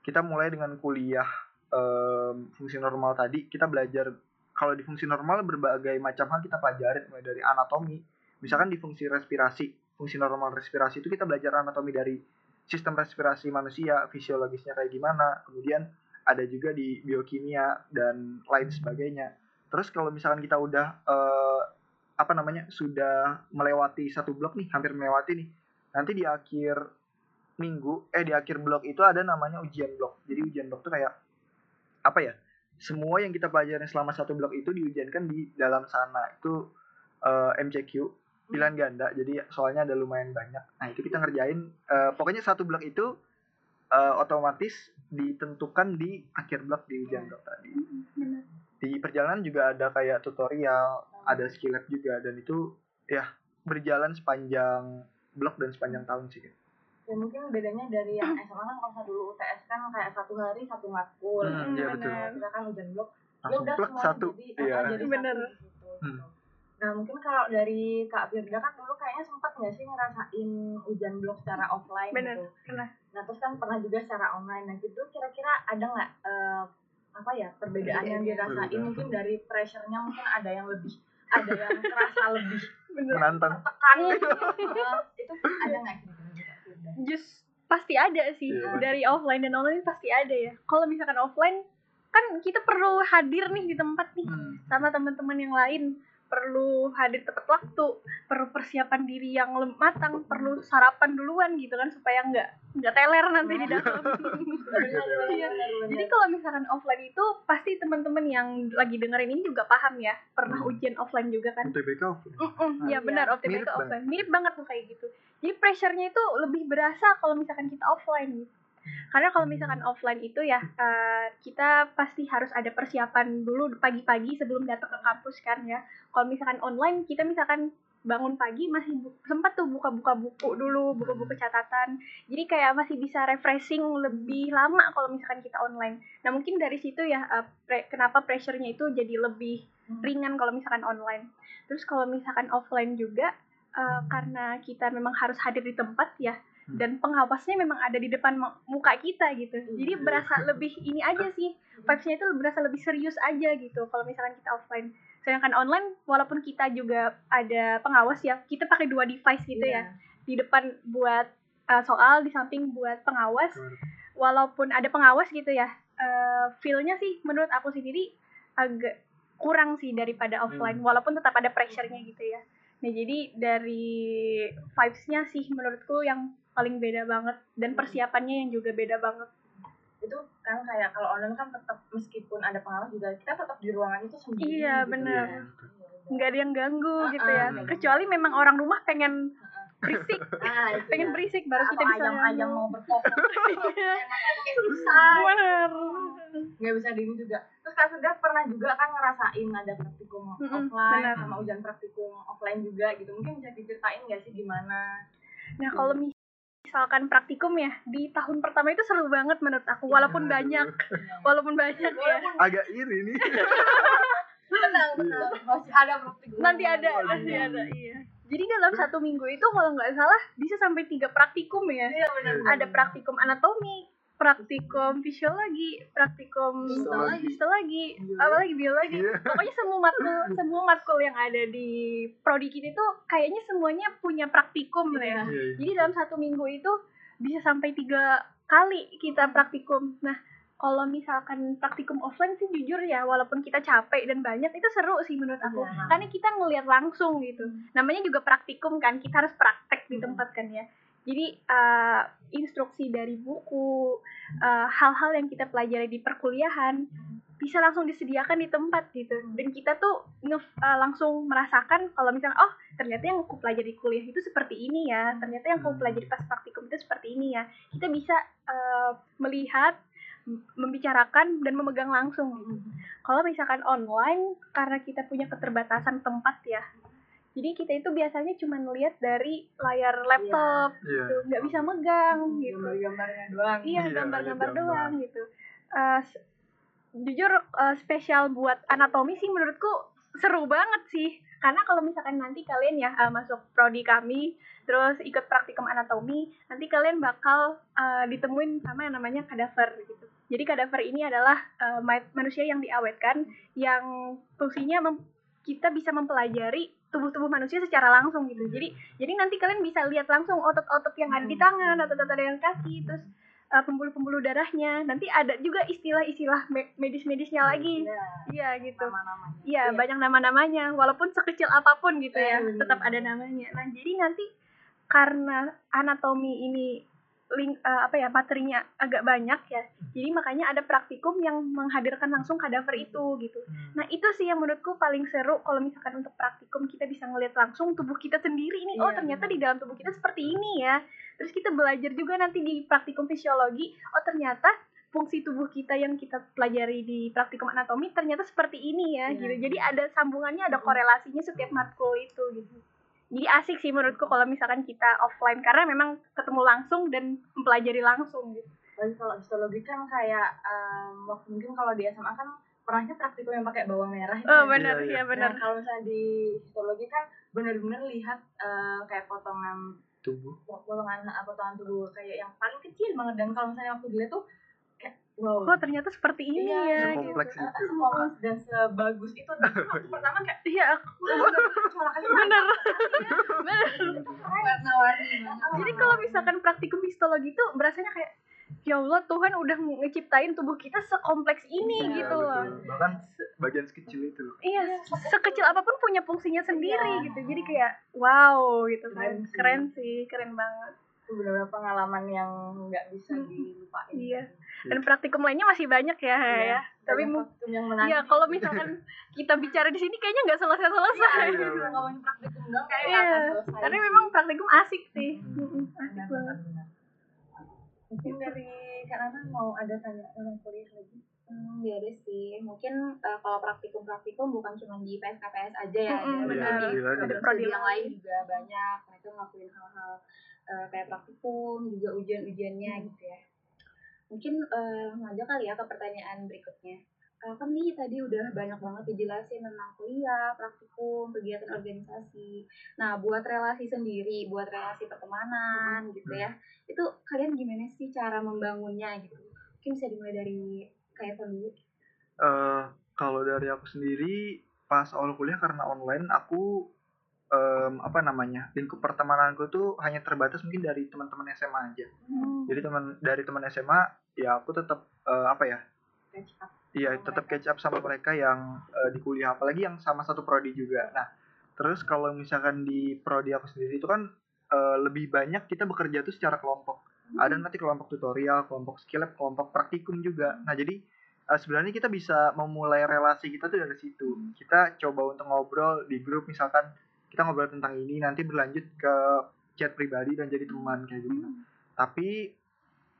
kita mulai dengan kuliah em, fungsi normal tadi, kita belajar kalau di fungsi normal berbagai macam hal kita pelajari mulai dari anatomi. Misalkan di fungsi respirasi, fungsi normal respirasi itu kita belajar anatomi dari sistem respirasi manusia, fisiologisnya kayak gimana, kemudian ada juga di biokimia dan lain sebagainya. Terus kalau misalkan kita udah eh, apa namanya sudah melewati satu blok nih, hampir melewati nih, nanti di akhir minggu, eh di akhir blok itu ada namanya ujian blok. Jadi ujian blok itu kayak apa ya? Semua yang kita pelajari selama satu blok itu diujiankan di dalam sana. Itu eh, MCQ pilihan ganda. Jadi soalnya ada lumayan banyak. Nah itu kita ngerjain. eh, pokoknya satu blok itu eh, otomatis ditentukan di akhir blok di ujian blok tadi. bener Di perjalanan juga ada kayak tutorial, ada skill lab juga dan itu ya berjalan sepanjang blok dan sepanjang tahun sih. Ya mungkin bedanya dari yang SMA kan kalau dulu UTS kan kayak satu hari satu matkul. Hmm, iya betul. Kita kan ujian blok ya udah semuanya satu. jadi, Iya. jadi Bener. satu gitu, Hmm. gitu. Nah mungkin kalau dari Kak Firda kan dulu kayaknya sempat nggak sih ngerasain ujian blok secara offline Bener, gitu. pernah. Nah terus kan pernah juga secara online. Nah gitu kira-kira ada nggak eh, apa ya perbedaan yang dirasain mungkin dari pressure-nya mungkin ada yang lebih ada yang terasa lebih Menantang. tekan gitu. Eh, itu ada nggak Firda? just pasti ada sih Iya. dari offline dan online pasti ada ya kalau misalkan offline kan kita perlu hadir nih di tempat nih Hmm. sama teman-teman yang lain perlu hadir tepat waktu perlu persiapan diri yang matang perlu sarapan duluan gitu kan supaya nggak nggak teler nanti di dalam Iya. jadi kalau misalkan offline itu pasti teman-teman yang lagi dengerin ini juga paham ya pernah Hmm. ujian offline juga kan UTBK offline. Mm-mm, Iya. ya benar OTBK Mirip banget. offline mirip banget tuh kayak gitu jadi pressure-nya itu lebih berasa kalau misalkan kita offline gitu karena kalau misalkan offline itu ya eh, kita pasti harus ada persiapan dulu pagi-pagi sebelum datang ke kampus kan ya. Kalau misalkan online kita misalkan bangun pagi masih bu- sempat tuh buka-buka buku dulu buku-buku catatan. Jadi kayak masih bisa refreshing lebih lama kalau misalkan kita online. Nah mungkin dari situ ya uh, pre- kenapa pressure-nya itu jadi lebih ringan kalau misalkan online. Terus kalau misalkan offline juga uh, karena kita memang harus hadir di tempat ya Hmm. Dan pengawasnya memang ada di depan mu- muka kita gitu. Jadi berasa lebih ini aja sih. Vibes-nya itu berasa lebih serius aja gitu kalau misalkan kita offline. Sedangkan online walaupun kita juga ada pengawas ya kita pakai dua device gitu ya. Di depan buat uh, soal di samping buat pengawas. Walaupun ada pengawas gitu ya uh, feel-nya sih menurut aku sendiri agak kurang sih daripada offline. Walaupun tetap ada pressure-nya gitu ya. Nah jadi dari vibes-nya sih menurutku yang paling beda banget. Dan persiapannya yang juga beda banget. Itu kan kayak kalau online kan tetap meskipun ada pengawas juga kita tetap di ruangan itu sendiri Iya, gitu. benar. Iya, nggak ada yang ganggu Ah, gitu ya. ah. kecuali memang orang rumah pengen berisik. Nah itu pengen ya. berisik baru kita bisa ayam-ayam mau berkokok. Iya. bisa bener. nggak bisa di ini juga. Terus kak Segar pernah juga kan ngerasain ada praktikum Mm-mm, offline benar. sama ujian praktikum offline juga gitu. Mungkin bisa diceritain nggak sih gimana? Nah kalau misalkan praktikum ya di tahun pertama itu seru banget menurut aku walaupun Aduh. banyak. Walaupun banyak ya agak iri nih. Tenang tenang masih ada praktikum. Nanti ada Waduh. nanti ada iya. Jadi dalam satu minggu itu kalau nggak salah bisa sampai tiga praktikum ya. Iya benar. Ada praktikum anatomi praktikum fisiologi praktikum Histologi. histologi apalagi biologi. Iya. pokoknya semua matkul semua matkul yang ada di prodi kita itu kayaknya semuanya punya praktikum lah ya. Iya, iya. jadi dalam satu minggu itu bisa sampai tiga kali kita praktikum. Nah kalau misalkan praktikum offline sih jujur ya walaupun kita capek dan banyak itu seru sih menurut aku. Karena kita ngelihat langsung gitu. Namanya juga praktikum kan kita harus praktek di tempat kan ya jadi eh, instruksi dari buku eh, hal-hal yang kita pelajari di perkuliahan bisa langsung disediakan di tempat gitu dan kita tuh nge eh, langsung merasakan kalau misalnya oh ternyata yang aku pelajari kuliah itu seperti ini ya ternyata yang aku Hmm. pelajari pas praktikum itu seperti ini ya kita bisa eh, melihat membicarakan dan memegang langsung gitu. kalau misalkan online karena kita punya keterbatasan tempat ya jadi kita itu biasanya cuma ngelihat dari layar laptop Iya. gitu nggak bisa megang gitu. gambar-gambarnya doang. Iya Iya, gambar-gambar gambar. doang gitu. Eh, s- jujur eh, spesial buat anatomi sih menurutku seru banget sih. Karena kalau misalkan nanti kalian ya eh, masuk prodi kami terus ikut praktikum anatomi nanti kalian bakal eh, ditemuin sama yang namanya kadaver gitu. Jadi kadaver ini adalah ma- manusia yang diawetkan yang fungsinya mem- kita bisa mempelajari tubuh-tubuh manusia secara langsung gitu. Jadi jadi nanti kalian bisa lihat langsung otot-otot yang ada di tangan otot-otot yang kaki terus uh, pembuluh-pembuluh darahnya. Nanti ada juga istilah-istilah me- medis-medisnya lagi. Iya gitu. Nama-namanya. Iya banyak nama-namanya walaupun sekecil apa pun gitu ya Eh, bener. tetap ada namanya. Nah jadi nanti karena anatomi ini link uh, apa ya materinya agak banyak ya. Jadi makanya ada praktikum yang menghadirkan langsung kadaver itu gitu. Hmm. Nah itu sih yang menurutku paling seru kalau misalkan untuk praktikum kita bisa ngeliat langsung tubuh kita sendiri ini oh Iya, ternyata di dalam tubuh kita seperti ini ya. Terus kita belajar juga nanti di praktikum fisiologi oh ternyata fungsi tubuh kita yang kita pelajari di praktikum anatomi ternyata seperti ini ya Iya. gitu. jadi ada sambungannya ada korelasinya setiap matkul itu gitu jadi asik sih menurutku kalau misalkan kita offline karena memang ketemu langsung dan mempelajari langsung gitu Lagi kalau histologi kan kayak em, waktu mungkin kalau di SMA kan pernahnya praktikum yang pakai bawang merah itu oh kan. benar Iya, iya iya. benar Nah, kalau misalnya di histologi kan benar-benar lihat eh, kayak potongan tubuh potongan eh, potongan tubuh kayak yang paling kecil banget dan kalau misalnya waktu dilihat tuh wow oh ternyata seperti ini Iya, ya gitu. Sekompleks Eh, itu dan sebagus itu waktu pertama kayak iya aku suaranya bener bener warna-warni. Jadi kalau misalkan praktikum histologi itu berasanya kayak ya Allah Tuhan udah ngeciptain tubuh kita sekompleks ini Iya, gitu loh. bahkan bagian sekecil itu Iya, sekecil apa pun punya fungsinya sendiri Iya. gitu. Jadi kayak wow gitu kan. Keren sih, keren banget. Itu benar-benar pengalaman yang nggak bisa Hmm. dilupain Iya. Dan praktikum lainnya masih banyak ya, Iya. ya. Tapi praktikum yang Iya, kalau misalkan kita bicara di sini kayaknya nggak selesai-selesai. Iya, Kalau ngomongin praktikum dong kayak Iya, nggak akan selesai Karena memang praktikum asik sih. Hmm. Mm-mm, Asik banget. mungkin dari Kak Nana mau ada tanya tentang kuliah lagi Hmm, beres sih. Mungkin eh, kalau praktikum-praktikum bukan cuma di PSKPS aja ya, Mm-mm, ada benar. di- Iya, ada ada prodi prodi yang lain. lain juga banyak. Mereka ngelakuin hal-hal eh, kayak praktikum, juga ujian-ujiannya gitu ya. Mungkin eh, langsung aja kali ya ke pertanyaan berikutnya. Eh, kan nih tadi udah banyak banget dijelasin tentang kuliah, praktikum, kegiatan organisasi. Nah, buat relasi sendiri, buat relasi pertemanan gitu ya. Itu kalian gimana sih cara membangunnya gitu? Mungkin bisa dimulai dari kayak dulu. Eh, kalau dari aku sendiri pas awal kuliah karena online aku em, apa namanya lingkup pertemananku tuh hanya terbatas mungkin dari teman-teman SMA aja. Hmm. jadi teman dari teman SMA ya aku tetap eh, apa ya iya tetap catch up sama mereka yang eh, di kuliah apalagi yang sama satu prodi juga. Nah terus kalau misalkan di prodi aku sendiri itu kan eh, lebih banyak kita bekerja tuh secara kelompok. Ada nanti kelompok tutorial kelompok skill lab kelompok praktikum juga. Nah jadi eh, sebenarnya kita bisa memulai relasi kita tuh dari situ. Kita coba untuk ngobrol di grup misalkan kita ngobrol tentang ini nanti berlanjut ke chat pribadi dan jadi teman kayak gitu. Tapi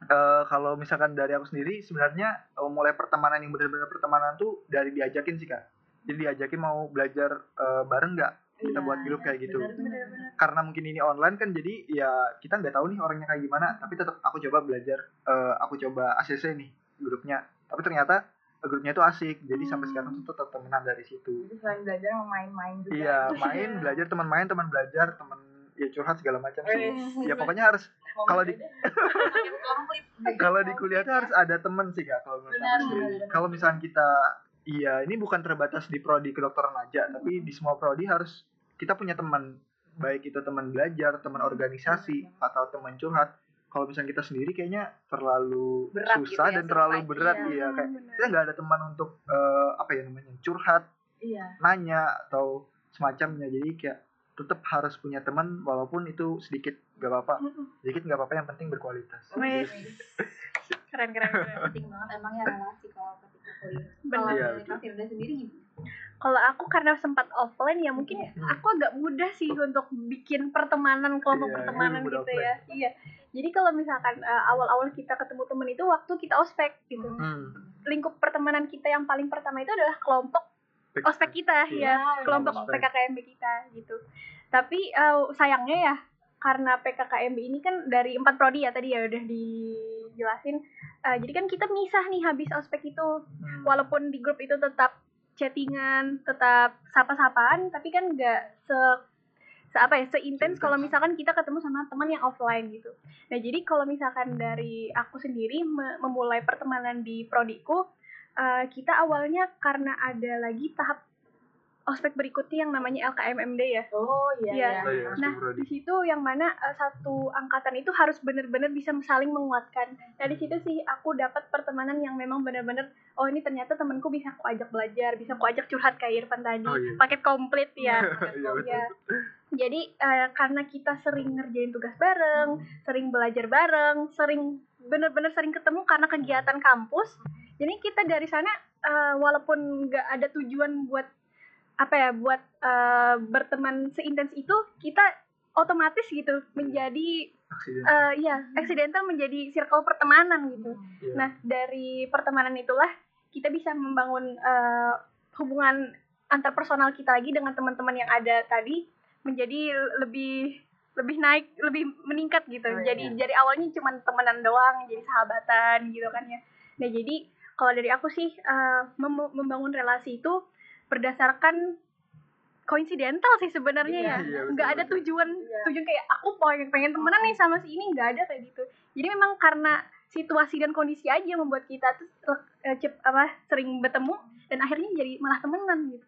eh, kalau misalkan dari aku sendiri sebenarnya eh, mulai pertemanan yang benar-benar pertemanan tuh dari diajakin sih kak. Jadi diajakin mau belajar eh, bareng nggak? Kita Iya, buat grup kayak gitu. Bener-bener. karena mungkin ini online kan jadi ya kita nggak tahu nih orangnya kayak gimana tapi tetap aku coba belajar eh, aku coba ACC nih grupnya. Tapi ternyata grupnya itu asik. Jadi sampai sekarang tuh tetap temenan dari situ. Jadi selain belajar main-main juga. iya main belajar teman main teman belajar teman ya curhat segala macam sih. Wih, ya pokoknya harus kalau di- komplit. kalau di kuliah tuh harus ada temen sih kak kalau menurut kalau misalnya kita iya ini bukan terbatas di prodi kedokteran aja tapi di semua prodi harus kita punya teman. Baik itu teman belajar teman organisasi atau teman curhat kalau misalnya kita sendiri kayaknya terlalu Berat gitu susah ya, dan terlalu berat iya. iya kayak Bener. kita nggak ada teman untuk eh, apa ya namanya curhat Iya. nanya atau semacamnya jadi kayak tetap harus punya teman walaupun itu sedikit gak apa-apa sedikit gak apa-apa yang penting berkualitas Wes. Keren keren keren. penting banget emang ya relasi kalau ketika kuliah. Kalau Iya, dari Firda sendiri gimana? Kalau aku karena sempat offline ya mungkin Hmm. aku agak mudah sih untuk bikin pertemanan kelompok Iya, pertemanan iya, mudah gitu ya. Iya. Jadi kalau misalkan eh, awal-awal kita ketemu temen itu waktu kita ospek gitu. Hmm. Lingkup pertemanan kita yang paling pertama itu adalah kelompok ospek kita Iya. ya, kelompok ospek. PKKMB kita gitu. Tapi eh, sayangnya ya karena PKKMB ini kan dari empat prodi ya tadi ya udah dijelasin. Eh, jadi kan kita misah nih habis ospek itu Hmm. walaupun di grup itu tetap chattingan, tetap sapa-sapaan, tapi kan nggak se, se apa ya, seintens kalau misalkan kita ketemu sama teman yang offline gitu. Nah jadi kalau misalkan dari aku sendiri me- memulai pertemanan di prodiku, eh, kita awalnya karena ada lagi tahap ospek berikutnya yang namanya LKMMD ya. Oh iya. Iya. Oh, iya, Nah, Prodi. di situ yang mana eh, satu angkatan itu harus benar-benar bisa saling menguatkan. Nah, di situ sih aku dapat pertemanan yang memang benar-benar oh ini ternyata temanku bisa aku ajak belajar, bisa aku ajak curhat kayak Irfan tadi, Oh, iya. paket komplit ya. Iya, ya. Jadi eh, karena kita sering ngerjain tugas bareng, sering belajar bareng, sering benar-benar sering ketemu karena kegiatan kampus. Jadi kita dari sana eh, walaupun nggak ada tujuan buat apa ya buat eh, berteman seintens itu kita otomatis gitu menjadi eh ya accidental menjadi circle pertemanan gitu. Iya. Nah dari pertemanan itulah kita bisa membangun eh, hubungan antar personal kita lagi dengan teman-teman yang ada tadi menjadi lebih lebih naik lebih meningkat gitu. Oh, iya. jadi dari awalnya cuma temenan doang jadi sahabatan gitu kan ya. Nah jadi kalau dari aku sih eh, mem- membangun relasi itu berdasarkan koinsidental sih sebenarnya Iya, ya. iya, nggak ada tujuan Iya. tujuan kayak aku pengen pengen temenan nih sama si ini nggak ada kayak gitu. Jadi memang karena situasi dan kondisi aja yang membuat kita tuh eh, cep, apa sering bertemu dan akhirnya jadi malah temenan gitu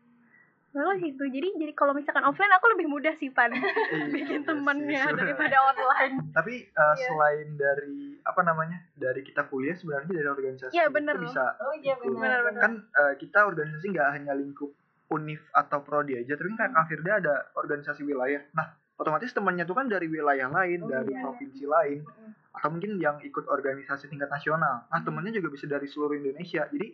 lalu gitu jadi jadi kalau misalkan offline aku lebih mudah sih pan Iya, bikin iya temennya sih, daripada online Tapi uh, Iya. selain dari apa namanya dari kita kuliah sebenarnya dari organisasi Iya, itu bener. bisa Oh iya. Benar-benar. kan uh, kita organisasi nggak hanya lingkup univ atau prodi aja tapi kan Kak Firda ada organisasi wilayah nah otomatis temannya tuh kan dari wilayah lain Oh, dari iya. provinsi lain atau mungkin yang ikut organisasi tingkat nasional nah Hmm. temennya juga bisa dari seluruh Indonesia jadi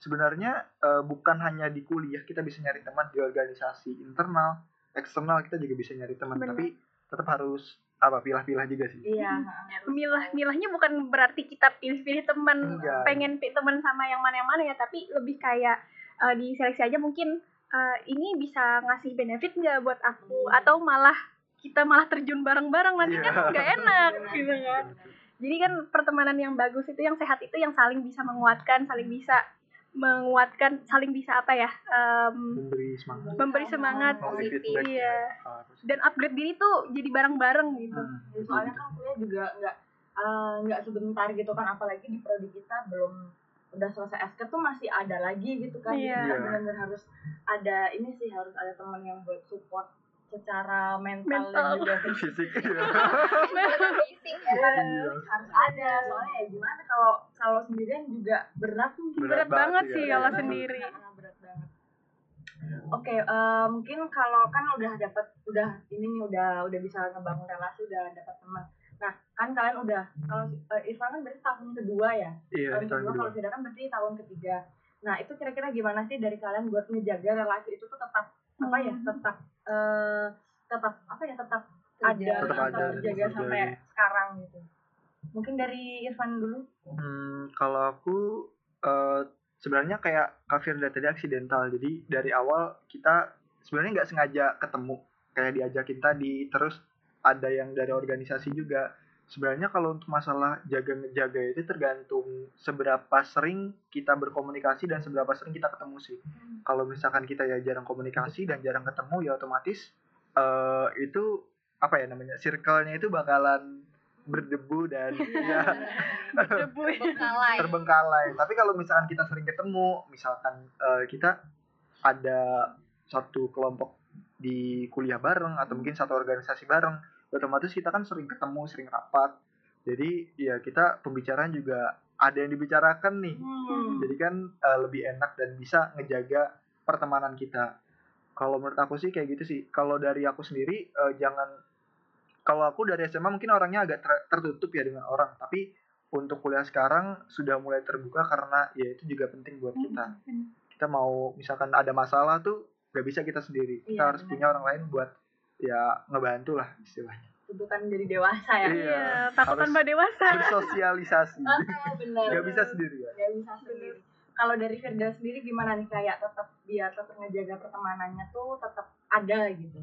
sebenarnya uh, bukan hanya di kuliah kita bisa nyari teman di organisasi internal eksternal kita juga bisa nyari teman tapi tetap harus apa pilah-pilah juga sih. Iya. milah milahnya bukan berarti kita pilih-pilih teman pengen teman sama yang mana yang mana ya tapi lebih kayak eh, di seleksi aja mungkin eh, ini bisa ngasih benefit nggak buat aku? Atau malah kita malah terjun bareng-bareng nanti kan Iya. nggak enak gitu kan. Jadi kan pertemanan yang bagus itu yang sehat itu yang saling bisa menguatkan saling bisa menguatkan saling bisa apa ya em, memberi semangat memberi semangat Positif. Iya. positif. dan upgrade diri tuh jadi bareng-bareng gitu Hmm, Ya, soalnya kan kuliah juga nggak eh, nggak sebentar gitu kan apalagi di prodi kita belum udah selesai SK tuh masih ada lagi gitu kan Iya. jadi Iya. benar-benar harus ada ini sih harus ada teman yang buat support secara mental, Mental. dan juga fisik fisik iya. fisik ya Iya. harus ada soalnya ya gimana kalau kalau sendirian juga berat mungkin berat, Berat banget banget sih ya, kalau sendiri. berat banget. Oke eh, mungkin kalau kan udah dapat udah ini nih udah udah bisa ngebangun relasi udah dapat teman. Nah kan kalian udah kalau eh, Irfan kan berarti tahun kedua ya? Iya tahun tahun kedua kalau Fida kan berarti tahun ketiga. Nah itu kira-kira gimana sih dari kalian buat ngejaga relasi itu tuh tetap apa ya Hmm. tetap eh tetap apa ya tetap ada Tetap atau ada, sampai sekarang gitu mungkin dari Irfan dulu Hmm, kalau aku eh, sebenarnya kayak Kak Firda tadi aksidental. Jadi dari awal kita sebenarnya nggak sengaja ketemu, kayak diajakin tadi. Terus ada yang dari organisasi juga. Sebenarnya kalau untuk masalah jaga ngejaga itu tergantung seberapa sering kita berkomunikasi dan seberapa sering kita ketemu sih. Kalau misalkan kita ya jarang komunikasi dan jarang ketemu ya otomatis eh, itu apa ya namanya circle-nya itu bakalan berdebu dan ya debu ya. Bengkalai. terbengkalai. Tapi kalau misalkan kita sering ketemu, misalkan eh, kita ada satu kelompok di kuliah bareng atau mungkin satu organisasi bareng, otomatis kita kan sering ketemu, sering rapat. Jadi ya kita pembicaraan juga ada yang dibicarakan nih. Jadi kan eh, lebih enak dan bisa ngejaga pertemanan kita. Kalau menurut aku sih kayak gitu sih. Kalau dari aku sendiri eh, jangan kalau aku dari SMA mungkin orangnya agak ter- tertutup ya dengan orang, tapi untuk kuliah sekarang sudah mulai terbuka karena ya itu juga penting buat kita. Kita mau misalkan ada masalah tuh gak bisa kita sendiri. Kita Iya, harus benar. punya orang lain buat ya ngebantu lah istilahnya. itu kan jadi dewasa ya Iya. Iya, takut harus tanpa dewasa. Bersosialisasi. Ah, benar Gak bisa sendiri ya. Gak bisa sendiri kalau dari Firda sendiri gimana nih kayak tetap biar tetap ngejaga pertemanannya tuh tetap ada gitu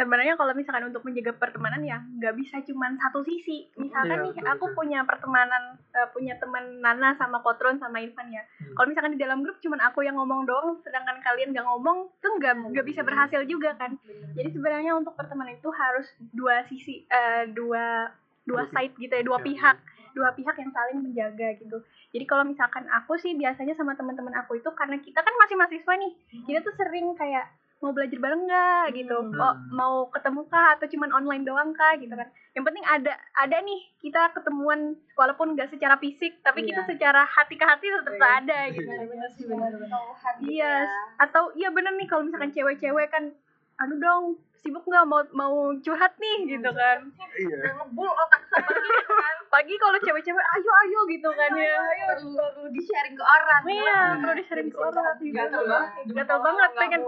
sebenarnya kalau misalkan untuk menjaga pertemanan ya nggak bisa cuman satu sisi. Misalkan Iya, nih betul, aku betul. punya pertemanan eh, punya teman Nana sama Kotron sama Irfan ya. Hmm. kalau misalkan di dalam grup cuman aku yang ngomong doang sedangkan kalian nggak ngomong itu nggak nggak bisa berhasil juga kan. Jadi sebenarnya untuk pertemanan itu harus dua sisi eh, dua dua side gitu ya dua Ya, pihak. Dua pihak yang saling menjaga gitu. Jadi kalau misalkan aku sih biasanya sama teman-teman aku itu karena kita kan masih mahasiswa nih. Kita tuh sering kayak mau belajar bareng nggak gitu Hmm. oh, mau ketemu kah atau cuman online doang kah gitu kan yang penting ada ada nih kita ketemuan walaupun nggak secara fisik tapi kita Iya. secara hati ke hati tetap Iya. ada gitu benar-benar sih benar-benar Tuhan gitu Iya, ya. atau iya bener nih kalau misalkan cewek-cewek kan aduh dong sibuk nggak? Mau mau curhat nih gitu kan. Iya. udah ngebul otak sama gitu kan. Pagi kalau cewek-cewek ayo ayo gitu kan ya. Ayo perlu perlu di sharing ke orang. Iya perlu di sharing ke orang. Gitu. gatel banget. gatel banget pengen.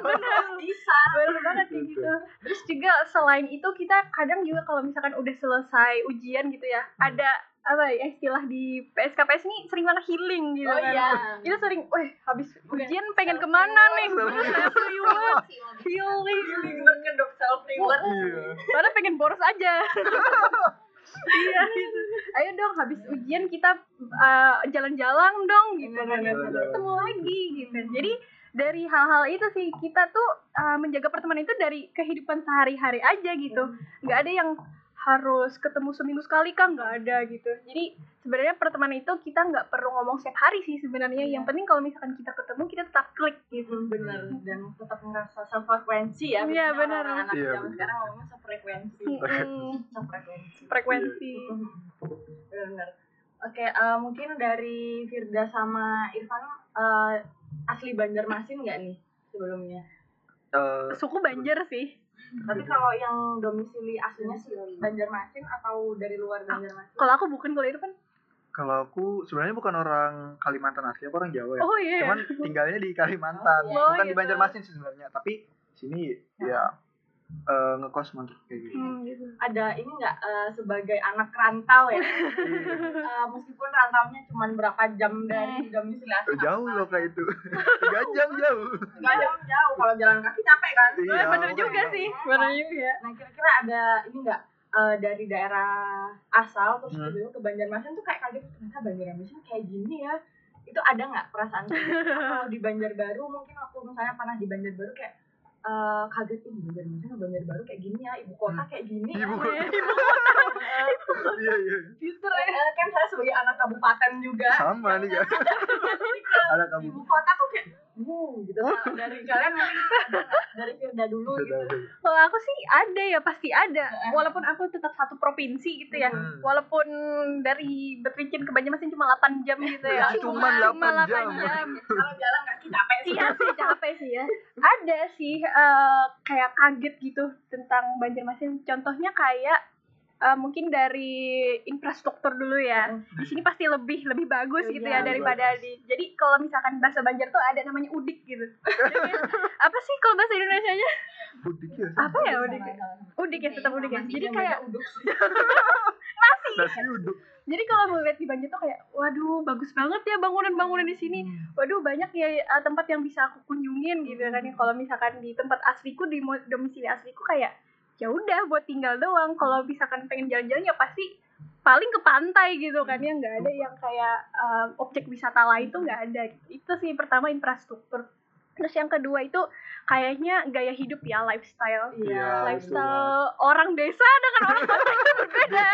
Bener. Bisa. Bener banget kayak gitu. Terus juga selain itu kita kadang juga kalau misalkan udah selesai ujian gitu ya ada apa ya istilah di PSKPS nih sering banget healing gitu oh kan iya kita sering, weh habis ujian pengen ke mana nih? Self reward, healing. healing banget dok self reward Iya. Padahal pengen boros aja. iya gitu. Ayo dong habis ujian kita uh, jalan-jalan dong gitu kan. Ketemu lagi gitu. Jadi dari hal-hal itu sih kita tuh uh, menjaga pertemanan itu dari kehidupan sehari-hari aja gitu. nggak ada yang harus ketemu seminggu sekali kan nggak ada gitu. Jadi sebenarnya pertemanan itu kita nggak perlu ngomong setiap hari sih sebenarnya. Yang penting kalau misalkan kita ketemu kita tetap klik gitu. Bener dan tetap ngerasa self frekuensi ya. Iya, orang-orang anak Iya, zaman bener. sekarang ngomongnya self frekuensi Mm-mm. self frekuensi. Frekuensi benar. Oke eh, mungkin dari Firda sama Irfan eh, asli Banjarmasin nggak nih sebelumnya? Eh, suku Banjar sih tapi kalau yang domisili aslinya sih Banjarmasin atau dari luar Banjarmasin? kalau aku bukan kalau Irfan? Kalau aku sebenarnya bukan orang Kalimantan asli, aku orang Jawa ya. oh iya. Cuman tinggalnya di Kalimantan, Oh, bukan di gitu. Banjarmasin sih sebenarnya, tapi sini ya eh, ngekos mantap kayak gitu Hmm, gitu. ada ini nggak eh, sebagai anak rantau ya. Eh, meskipun rantaunya cuma berapa jam dari domisili asli Eh, jauh loh kayak itu tiga jam jauh nggak jauh jauh kalau jalan kaki capek kan Iya, Eh, bener juga makanya. sih, bener juga. nah kira-kira ada ini nggak eh, dari daerah asal terus Hmm. tiba-tiba ke Banjarmasin tuh kayak kaget ternyata Banjarmasin kayak gini ya itu ada nggak perasaan kayak gitu? kalau di Banjarbaru mungkin waktu misalnya pernah di Banjarbaru kayak eh, kaget ini Banjarmasin sama Banjarbaru kayak gini ya? Ibu kota Hmm. kayak gini Ibu ya. kota. Eh, iya iya. Gitu eh, kan saya sebagai anak kabupaten juga. Sama nih kan? Ada kamu ibu kota tuh kayak wow gitu Nah, dari kalian dari Firda dulu gitu Kalau aku sih ada ya pasti ada. Walaupun aku tetap satu provinsi gitu ya. Hmm. Walaupun dari Betricin ke Banjarmasin cuma 8 jam gitu ya. Ya, cuman 8 jam. kalau jalan kaki capek sih Iya sih capek sih ya. Ada sih eh, kayak kaget gitu tentang Banjarmasin. Contohnya kayak eh, mungkin dari infrastruktur dulu ya. Di sini pasti lebih lebih bagus gitu ya daripada bagus. di. Jadi kalau misalkan bahasa Banjar tuh ada namanya udik gitu. Jadi, apa sih kalau bahasa Indonesianya? Budik ya Apa ya udik? Udik ya tetap udik ya. Jadi kayak uduk nasi uduk jadi kalau melihat di Banjar tuh kayak waduh bagus banget ya bangunan-bangunan di sini. Waduh banyak ya eh, tempat yang bisa aku kunjungin gitu kan ya. Kalau misalkan di tempat asliku di domisili asliku kayak ya udah buat tinggal doang. Kalau misalkan pengen jalan-jalan ya pasti paling ke pantai gitu kan ya nggak ada yang kayak eh, objek wisata lain tuh nggak ada. Itu sih pertama infrastruktur. Terus yang kedua itu kayaknya gaya hidup ya lifestyle. Iya, lifestyle orang desa dengan orang kota itu berbeda.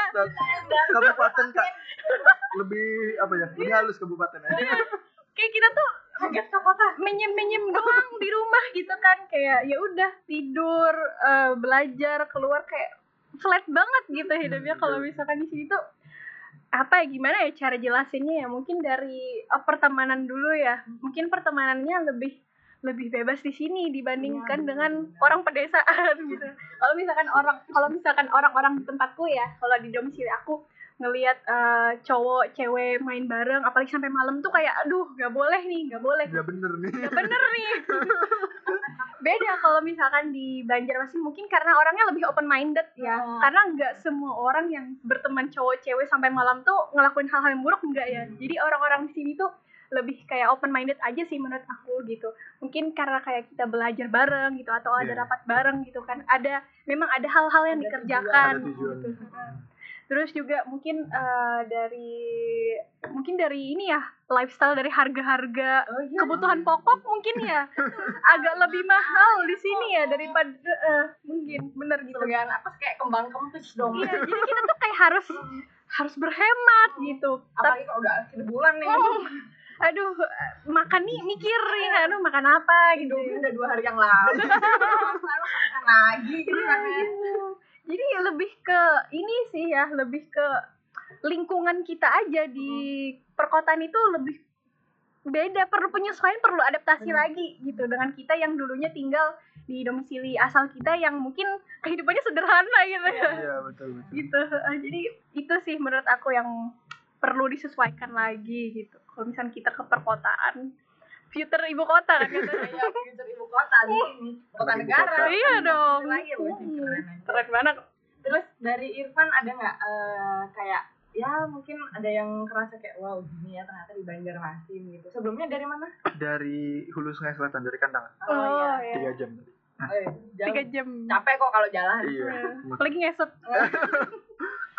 Kabupaten kak lebih apa ya lebih halus kabupaten ya Kayak kita tuh kaget ke kota menyem menyem doang di rumah gitu kan. Kayak ya udah tidur eh, belajar keluar kayak flat banget gitu hidupnya. Kalau misalkan di sini tuh apa ya gimana ya cara jelasinnya ya? Mungkin dari eh, pertemanan dulu ya. Mungkin pertemanannya lebih lebih bebas di sini dibandingkan Iya, dengan benar. orang pedesaan gitu. Kalau misalkan orang kalau misalkan orang-orang di tempatku ya kalau di domisili aku ngelihat eh, cowok cewek main bareng apalagi sampai malam tuh kayak aduh nggak boleh nih nggak boleh nggak bener nih Gak bener nih. Beda kalau misalkan di Banjarmasin mungkin karena orangnya lebih open minded ya. Hmm. Karena nggak semua orang yang berteman cowok cewek sampai malam tuh ngelakuin hal-hal yang buruk enggak ya. Jadi orang-orang di sini tuh lebih kayak open minded aja sih menurut aku gitu. Mungkin karena kayak kita belajar bareng gitu atau ada Iya. rapat bareng gitu kan. Ada memang ada hal-hal yang Ada dikerjakan ada tujuan gitu. Terus juga mungkin eh, dari mungkin dari ini ya lifestyle dari harga-harga oh iya kebutuhan pokok mungkin ya agak lebih mahal di sini ya daripada eh, mungkin bener gitu. anak kos kayak kembang kempis dong Iya, jadi kita tuh kayak harus harus berhemat gitu. Tapi apalagi kalau udah akhir bulan nih aduh makan nih mikir nih aduh makan apa gitu. Indomie udah dua hari yang lalu makan lagi gitu kan ya. Gitu. Jadi lebih ke ini sih ya, lebih ke lingkungan kita aja di perkotaan itu lebih beda perlu penyesuaian perlu adaptasi Hmm. lagi gitu dengan kita yang dulunya tinggal di domisili asal kita yang mungkin kehidupannya sederhana gitu. Ya iya betul betul. Gitu. Eh, jadi itu sih menurut aku yang perlu disesuaikan lagi gitu. Kalau misalnya kita ke perkotaan future ibu kota kan? Katanya Iya, future ibu kota di sini kota Ibu negara. kota. iya dong. lagi loh keren banget. Terus dari Irfan ada nggak eh, kayak ya mungkin ada yang kerasa kayak wow gini ya ternyata di Banjarmasin gitu. Sebelumnya dari mana? Dari hulu sungai selatan dari kandangan oh iya. Ya tiga jam. Tadi oh, iya. Tiga jam. Capek kok kalau jalan. Iya. Apalagi ngesot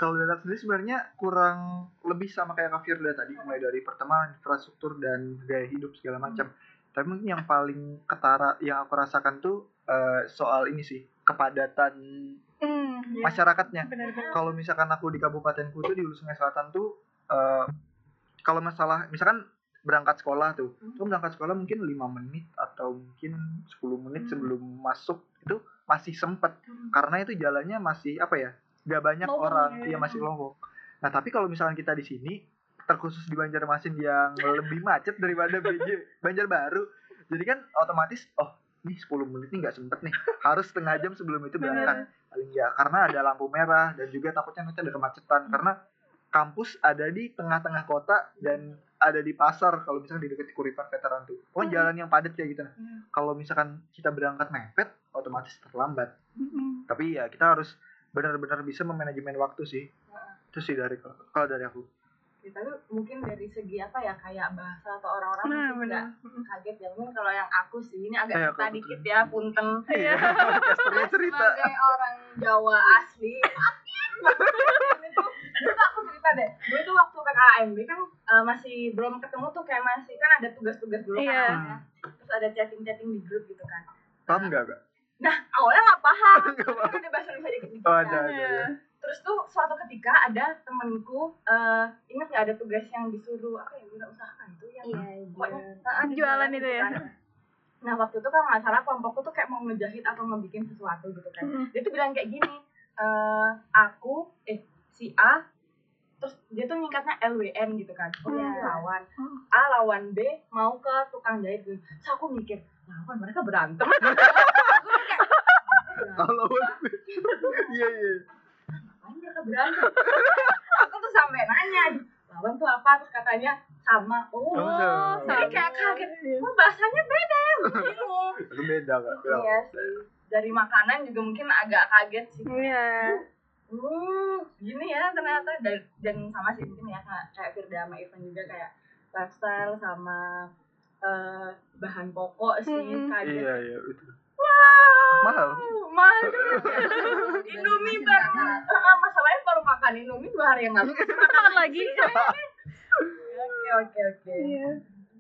kalau aku sendiri sebenarnya kurang lebih sama kayak Kak Firda tadi mulai dari pertemanan infrastruktur dan gaya hidup segala macam. Tapi mungkin yang paling ketara yang aku rasakan tuh eh, soal ini sih kepadatan hmm, ya. masyarakatnya. Kalau misalkan aku di kabupatenku tuh di Hulu Sungai Selatan tuh eh, kalau masalah misalkan berangkat sekolah tuh, tuh berangkat sekolah mungkin lima menit atau mungkin 10 menit Hmm. sebelum masuk itu masih sempet. Karena itu jalannya masih apa ya gak banyak Lowong orang. ya. iya masih lowong nah tapi kalau misalkan kita di sini terkhusus di Banjarmasin yang lebih macet daripada BJ Banjarbaru jadi kan otomatis oh nih 10 menit nih nggak sempet nih. Harus setengah jam sebelum itu berangkat. Paling ya karena ada lampu merah dan juga takutnya nanti ada kemacetan. Karena kampus ada di tengah-tengah kota dan ada di pasar kalau misalkan di dekat Kuripan veteran tuh. Oh Hmm. jalan yang padat kayak gitu. Nah Hmm. kalau misalkan kita berangkat mepet otomatis terlambat. Mm-mm. tapi ya kita harus benar-benar bisa memanajemen waktu sih. Itu sih dari kalau dari aku. Ya, tapi mungkin dari segi apa ya kayak bahasa atau orang-orang Nah, mungkin nggak kaget ya. Mungkin kalau yang aku sih ini agak Eh, cerita dikit ya punten. Iya. Sebagai orang Jawa asli. Ini tuh aku cerita deh. Gue tuh waktu PKMB kan eh, masih belum ketemu tuh kayak masih kan ada tugas-tugas dulu Iya. kan ya. terus ada chatting-chatting di grup gitu kan. Paham nggak kak nah awalnya nggak paham itu udah bahasa Indonesia oh, kan. ada ada terus tuh suatu ketika ada temenku eh ingat nggak ada tugas yang disuruh apa ya wirausaha itu yang Iya, pokoknya jual. nah, di Jualan itu gitu ya. kan. nah waktu itu kan nggak salah kelompokku tuh kayak mau ngejahit atau ngebikin sesuatu gitu kan Mm-mm. dia tuh bilang kayak gini eh aku eh si A terus dia tuh nyingkatnya LWN gitu kan. Oh ini lawan. Hmm. A lawan B mau ke tukang jahit gitu. Terus aku mikir lawan mereka berantem. Kalau iya iya. Ngapain mereka berantem? Aku tuh sampai nanya lawan tuh apa? Terus katanya sama. Oh, Oh, sama. jadi kayak kaget wah bahasanya beda bingung. Itu beda kak. Beda. iya sih. Dari makanan juga mungkin agak kaget sih. Iya. Hmm gini ya ternyata. Dan, dan sama sih mungkin ya kayak kayak Firda sama Ivan juga kayak lifestyle sama eh, bahan pokok sih Mm-mm. kaget iya iya itu wow! Mahal. mahal. Indomie baru ah, masalahnya baru makan Indomie dua hari yang lalu Makan lagi. oke oke oke. Iya.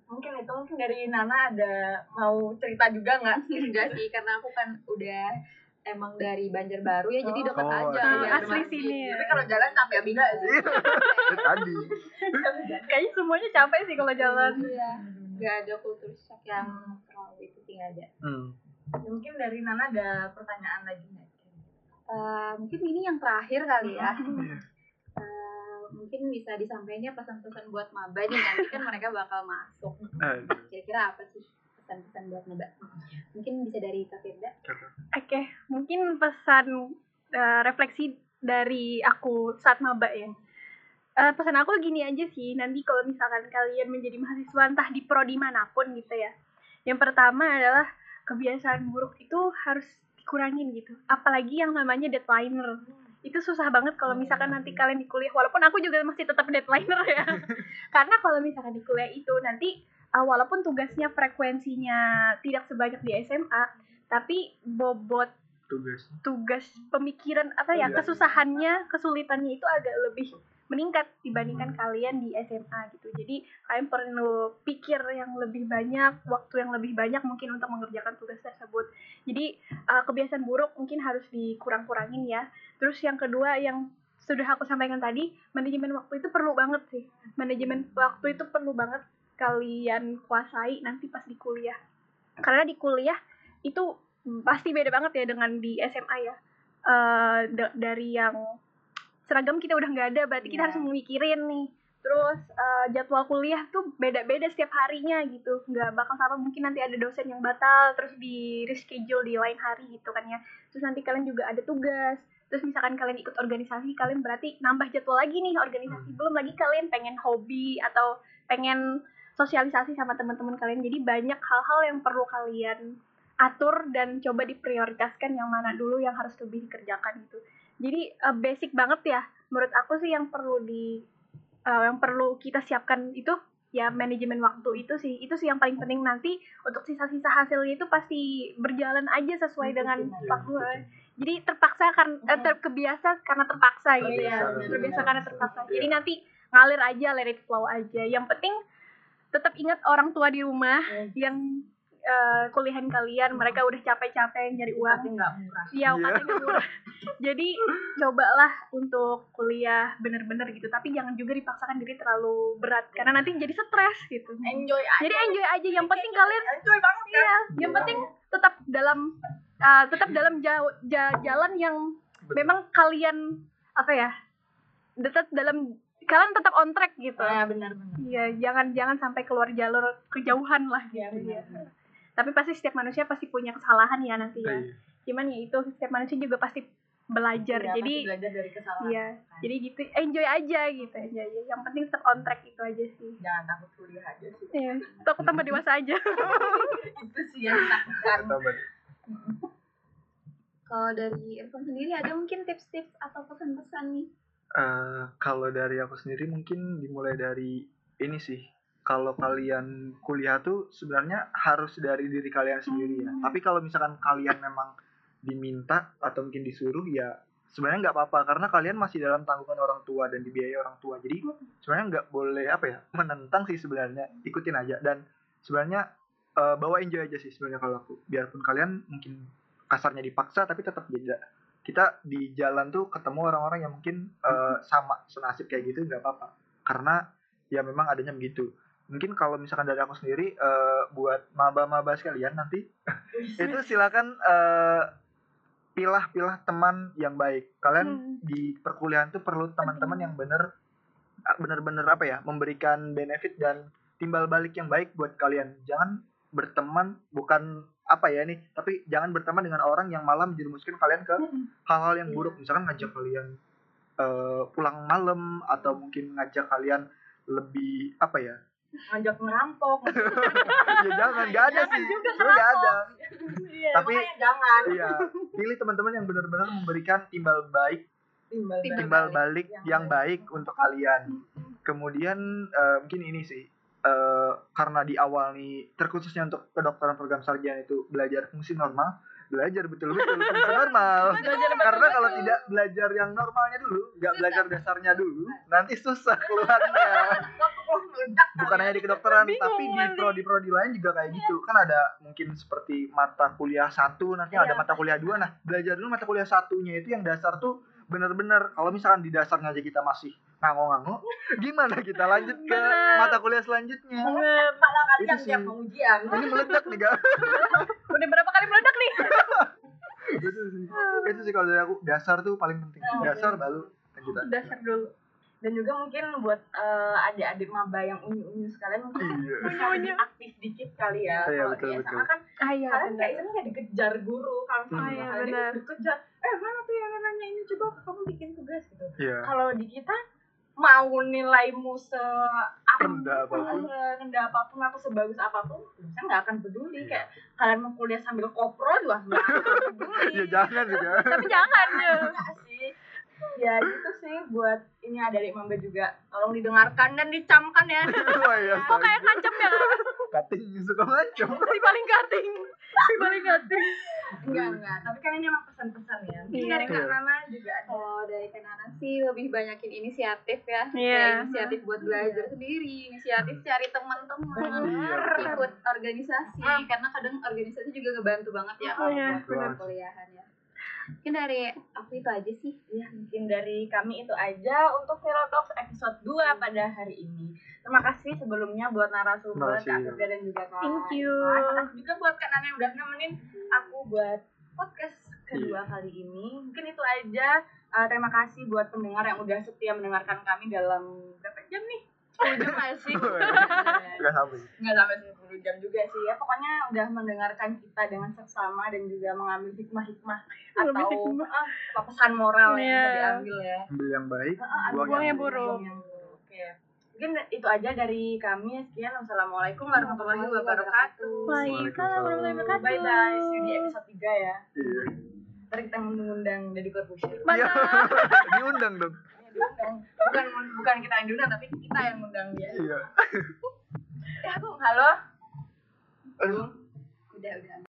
mungkin itu mungkin dari Nana ada mau cerita juga nggak? Enggak sih, karena aku kan udah emang dari Banjarbaru ya, jadi Oh. deket Oh, aja. asli. ya, Asli sini ya. tapi kalau jalan capek abis sih Itu tadi Kayaknya semuanya capek sih kalau jalan. Iya. Gak ada kultur shock yang terlalu itu sih nggak ada. hmm. mungkin dari Nana ada pertanyaan lagi nggak Eh, mungkin ini yang terakhir kali ya. Iya. Eh, mungkin bisa disampaikannya pesan-pesan buat maba nih nanti kan mereka bakal masuk. Kira-kira apa sih pesan-pesan buat maba? Mungkin bisa dari Kak Firda. Oke, mungkin pesan eh, refleksi dari aku saat maba ya. Eh, pesan aku gini aja sih, nanti kalau misalkan kalian menjadi mahasiswa entah di prodi mana pun gitu ya. Yang pertama adalah kebiasaan buruk itu harus dikurangin gitu. Apalagi yang namanya deadlineer. Itu susah banget kalau misalkan nanti kalian di kuliah, walaupun aku juga masih tetap deadlineer ya. Karena kalau misalkan di kuliah itu nanti eh, walaupun tugasnya frekuensinya tidak sebanyak di SMA, tapi bobot tugas. tugas pemikiran apa ya kesusahannya kesulitannya itu agak lebih meningkat dibandingkan kalian di SMA gitu. Jadi kalian perlu pikir yang lebih banyak waktu yang lebih banyak mungkin untuk mengerjakan tugas tersebut. Jadi uh, kebiasaan buruk mungkin harus dikurang-kurangin ya. Terus yang kedua yang sudah aku sampaikan tadi manajemen waktu itu perlu banget sih. Manajemen waktu itu perlu banget kalian kuasai nanti pas di kuliah. Karena di kuliah itu pasti beda banget ya dengan di SMA ya. Da- dari yang seragam kita udah nggak ada berarti kita Iya. harus memikirin nih. Terus eh, jadwal kuliah tuh beda-beda setiap harinya gitu. Nggak bakal sama mungkin nanti ada dosen yang batal terus di reschedule di lain hari gitu kan ya. Terus nanti kalian juga ada tugas. Terus misalkan kalian ikut organisasi kalian berarti nambah jadwal lagi nih organisasi. Belum lagi kalian pengen hobi atau pengen sosialisasi sama teman-teman kalian. Jadi banyak hal-hal yang perlu kalian atur dan coba diprioritaskan yang mana dulu yang harus lebih dikerjakan gitu. Jadi eh, basic banget ya. Menurut aku sih yang perlu di eh, yang perlu kita siapkan itu ya manajemen waktu itu sih. Itu sih yang paling penting. Nanti untuk sisa-sisa hasilnya itu pasti berjalan aja sesuai dengan Iya, waktu. Betul. jadi terpaksa kan eh, ter- kebiasa karena terpaksa Oh, gitu. Iya, ya terbiasa karena terpaksa. Iya. jadi nanti ngalir aja let it flow aja. Yang penting tetap ingat orang tua di rumah Hmm. yang eh, kuliahan kalian mereka udah capek-capek nyari uang tapi nggak murah Iya, Iya. Nggak murah. Jadi cobalah untuk kuliah bener-bener gitu, tapi jangan juga dipaksakan diri terlalu berat karena nanti jadi stres gitu. enjoy aja Jadi enjoy aja, yang penting kalian enjoy banget kan iya, yang penting tetap dalam uh, tetap dalam ja- ja- jalan yang memang kalian apa ya? Tetap dalam kalian tetap on track gitu. nah benar benar Iya, jangan jangan sampai keluar jalur kejauhan lah Iya, gitu. benar, Iya. Tapi pasti setiap manusia pasti punya kesalahan ya nanti ya Iya. cuman ya itu setiap manusia juga pasti belajar Iya, jadi pasti belajar dari kesalahan iya jadi gitu enjoy aja gitu enjoy aja yang penting tetap on track itu aja sih jangan takut kuliah aja sih Iya, takut tambah dewasa aja. itu sih yang Tambah. Kalau dari Irfan sendiri ada mungkin tips-tips atau pesan-pesan nih? Eh, kalau dari aku sendiri mungkin dimulai dari ini sih. Kalau kalian kuliah tuh sebenarnya harus dari diri kalian sendiri ya. Hmm. Tapi kalau misalkan kalian memang diminta atau mungkin disuruh ya sebenarnya nggak apa-apa karena kalian masih dalam tanggungan orang tua dan dibiayai orang tua. Jadi sebenarnya nggak boleh apa ya menentang sih sebenarnya ikutin aja dan sebenarnya eh, bawa enjoy aja sih sebenarnya kalau aku. Biarpun kalian mungkin kasarnya dipaksa tapi tetap beda kita di jalan tuh ketemu orang-orang yang mungkin eh, sama senasib kayak gitu nggak apa-apa. Karena ya memang adanya begitu. Mungkin kalau misalkan dari aku sendiri eh, buat maba-maba sekalian nanti itu silakan eh, pilah-pilah teman yang baik. Kalian Hmm. di perkuliahan tuh perlu teman-teman yang bener bener-bener apa ya memberikan benefit dan timbal balik yang baik buat kalian. Jangan berteman bukan apa ya nih tapi jangan berteman dengan orang yang malah menjerumuskan kalian ke hal-hal yang buruk. Misalkan ngajak kalian eh, pulang malam atau mungkin ngajak kalian lebih apa ya? Ngajak ngerampok. Ya jangan nggak ada Jangan sih. juga nggak ada. Iya. tapi jangan. iya. Pilih teman-teman yang benar-benar memberikan timbal baik timbal timbal balik yang yang baik. untuk kalian. Kemudian eh, mungkin ini sih eh, karena di awal nih terkhususnya untuk kedokteran program sarjana itu belajar fungsi normal belajar betul-betul fungsi normal. Karena kalau tidak belajar yang normalnya dulu nggak belajar dasarnya dulu nanti susah keluarnya. Bukan hanya di kedokteran tapi di nanti. prodi prodi lain juga kayak gitu. Kan ada mungkin seperti mata kuliah satu nanti ada Iya. mata kuliah dua. Nah belajar dulu mata kuliah satunya itu yang dasar tuh bener-bener kalau misalkan di dasarnya aja kita masih ngango-ngango gimana kita lanjut ke Bener. mata kuliah selanjutnya Bener. kepala kalian Itu sih. tiap pengujian ini meledak nih gak Udah berapa kali meledak nih? itu sih itu sih kalau dari aku dasar tuh paling penting Oh, dasar baru lanjut aja. Dasar dulu. Dan juga mungkin buat eh, adik-adik maba yang unyu-unyu sekalian mungkin iya. bisa lebih aktif dikit kali ya. Iya, kalau betul, di SMA betul. kan Ah iya kalian kayak istilahnya kayak dikejar guru kalau misalnya Hmm. Iya, kalian benar. dikejar eh mana tuh yang nanya ini? Coba kamu bikin tugas gitu. Iya. Kalau di kita mau nilaimu se Rendah apa pun. rendah apa pun atau sebagus apa pun saya nggak akan peduli. Kayak kalian mau kuliah sambil kopro juga nggak akan peduli. Ya jangan juga. Tapi jangan ya. Sih ya gitu sih buat ini ada mamba juga tolong didengarkan dan dicamkan ya wah ya Kok kayak ngancam ya? cutting suka ngancam Si paling cutting. Si paling cutting. enggak enggak tapi kan ini emang pesan-pesan ya mungkin Iya. dari kak Iya. Nana juga ada Kalau dari Kenana sih lebih banyakin inisiatif ya. Iya. Inisiatif buat belajar sendiri, inisiatif cari teman-teman, Iya, betul. ikut organisasi. Hmm. Karena kadang organisasi juga ngebantu banget ya kalau Iya. buat perkuliahan ya. Mungkin dari aku itu aja sih. ya mungkin dari kami itu aja untuk Hero Talks episode 2 pada hari ini terima kasih sebelumnya buat narasumber Terima kasih. Kak Firda dan juga Kak Thank you. Terima kasih juga buat Kak Nana yang udah nemenin aku buat podcast kedua kali ini mungkin itu aja Uh, terima kasih buat pendengar yang udah setia mendengarkan kami dalam berapa jam nih? 10 jam nggak sih? nggak sampai nggak sampai 10 jam juga sih ya. Pokoknya udah mendengarkan kita dengan seksama dan juga mengambil hikmah-hikmah atau hikmah. ah, apa pesan moral yang bisa Iya. diambil ya. Ambil yang baik ah, buang buang yang buruk oke mungkin itu aja dari kami. Sekian wassalamualaikum warahmatullahi wabarakatuh. Waalaikumsalam warahmatullahi wabarakatuh. bye bye see you di episode 3 ya. Iya. Ntar kita mengundang Deddy Corbuzier. Iya. Mantap. diundang dong diundang bukan bukan kita yang diundang tapi kita yang ngundang dia. Iya. Eh aku halo? Aduh Udah, udah.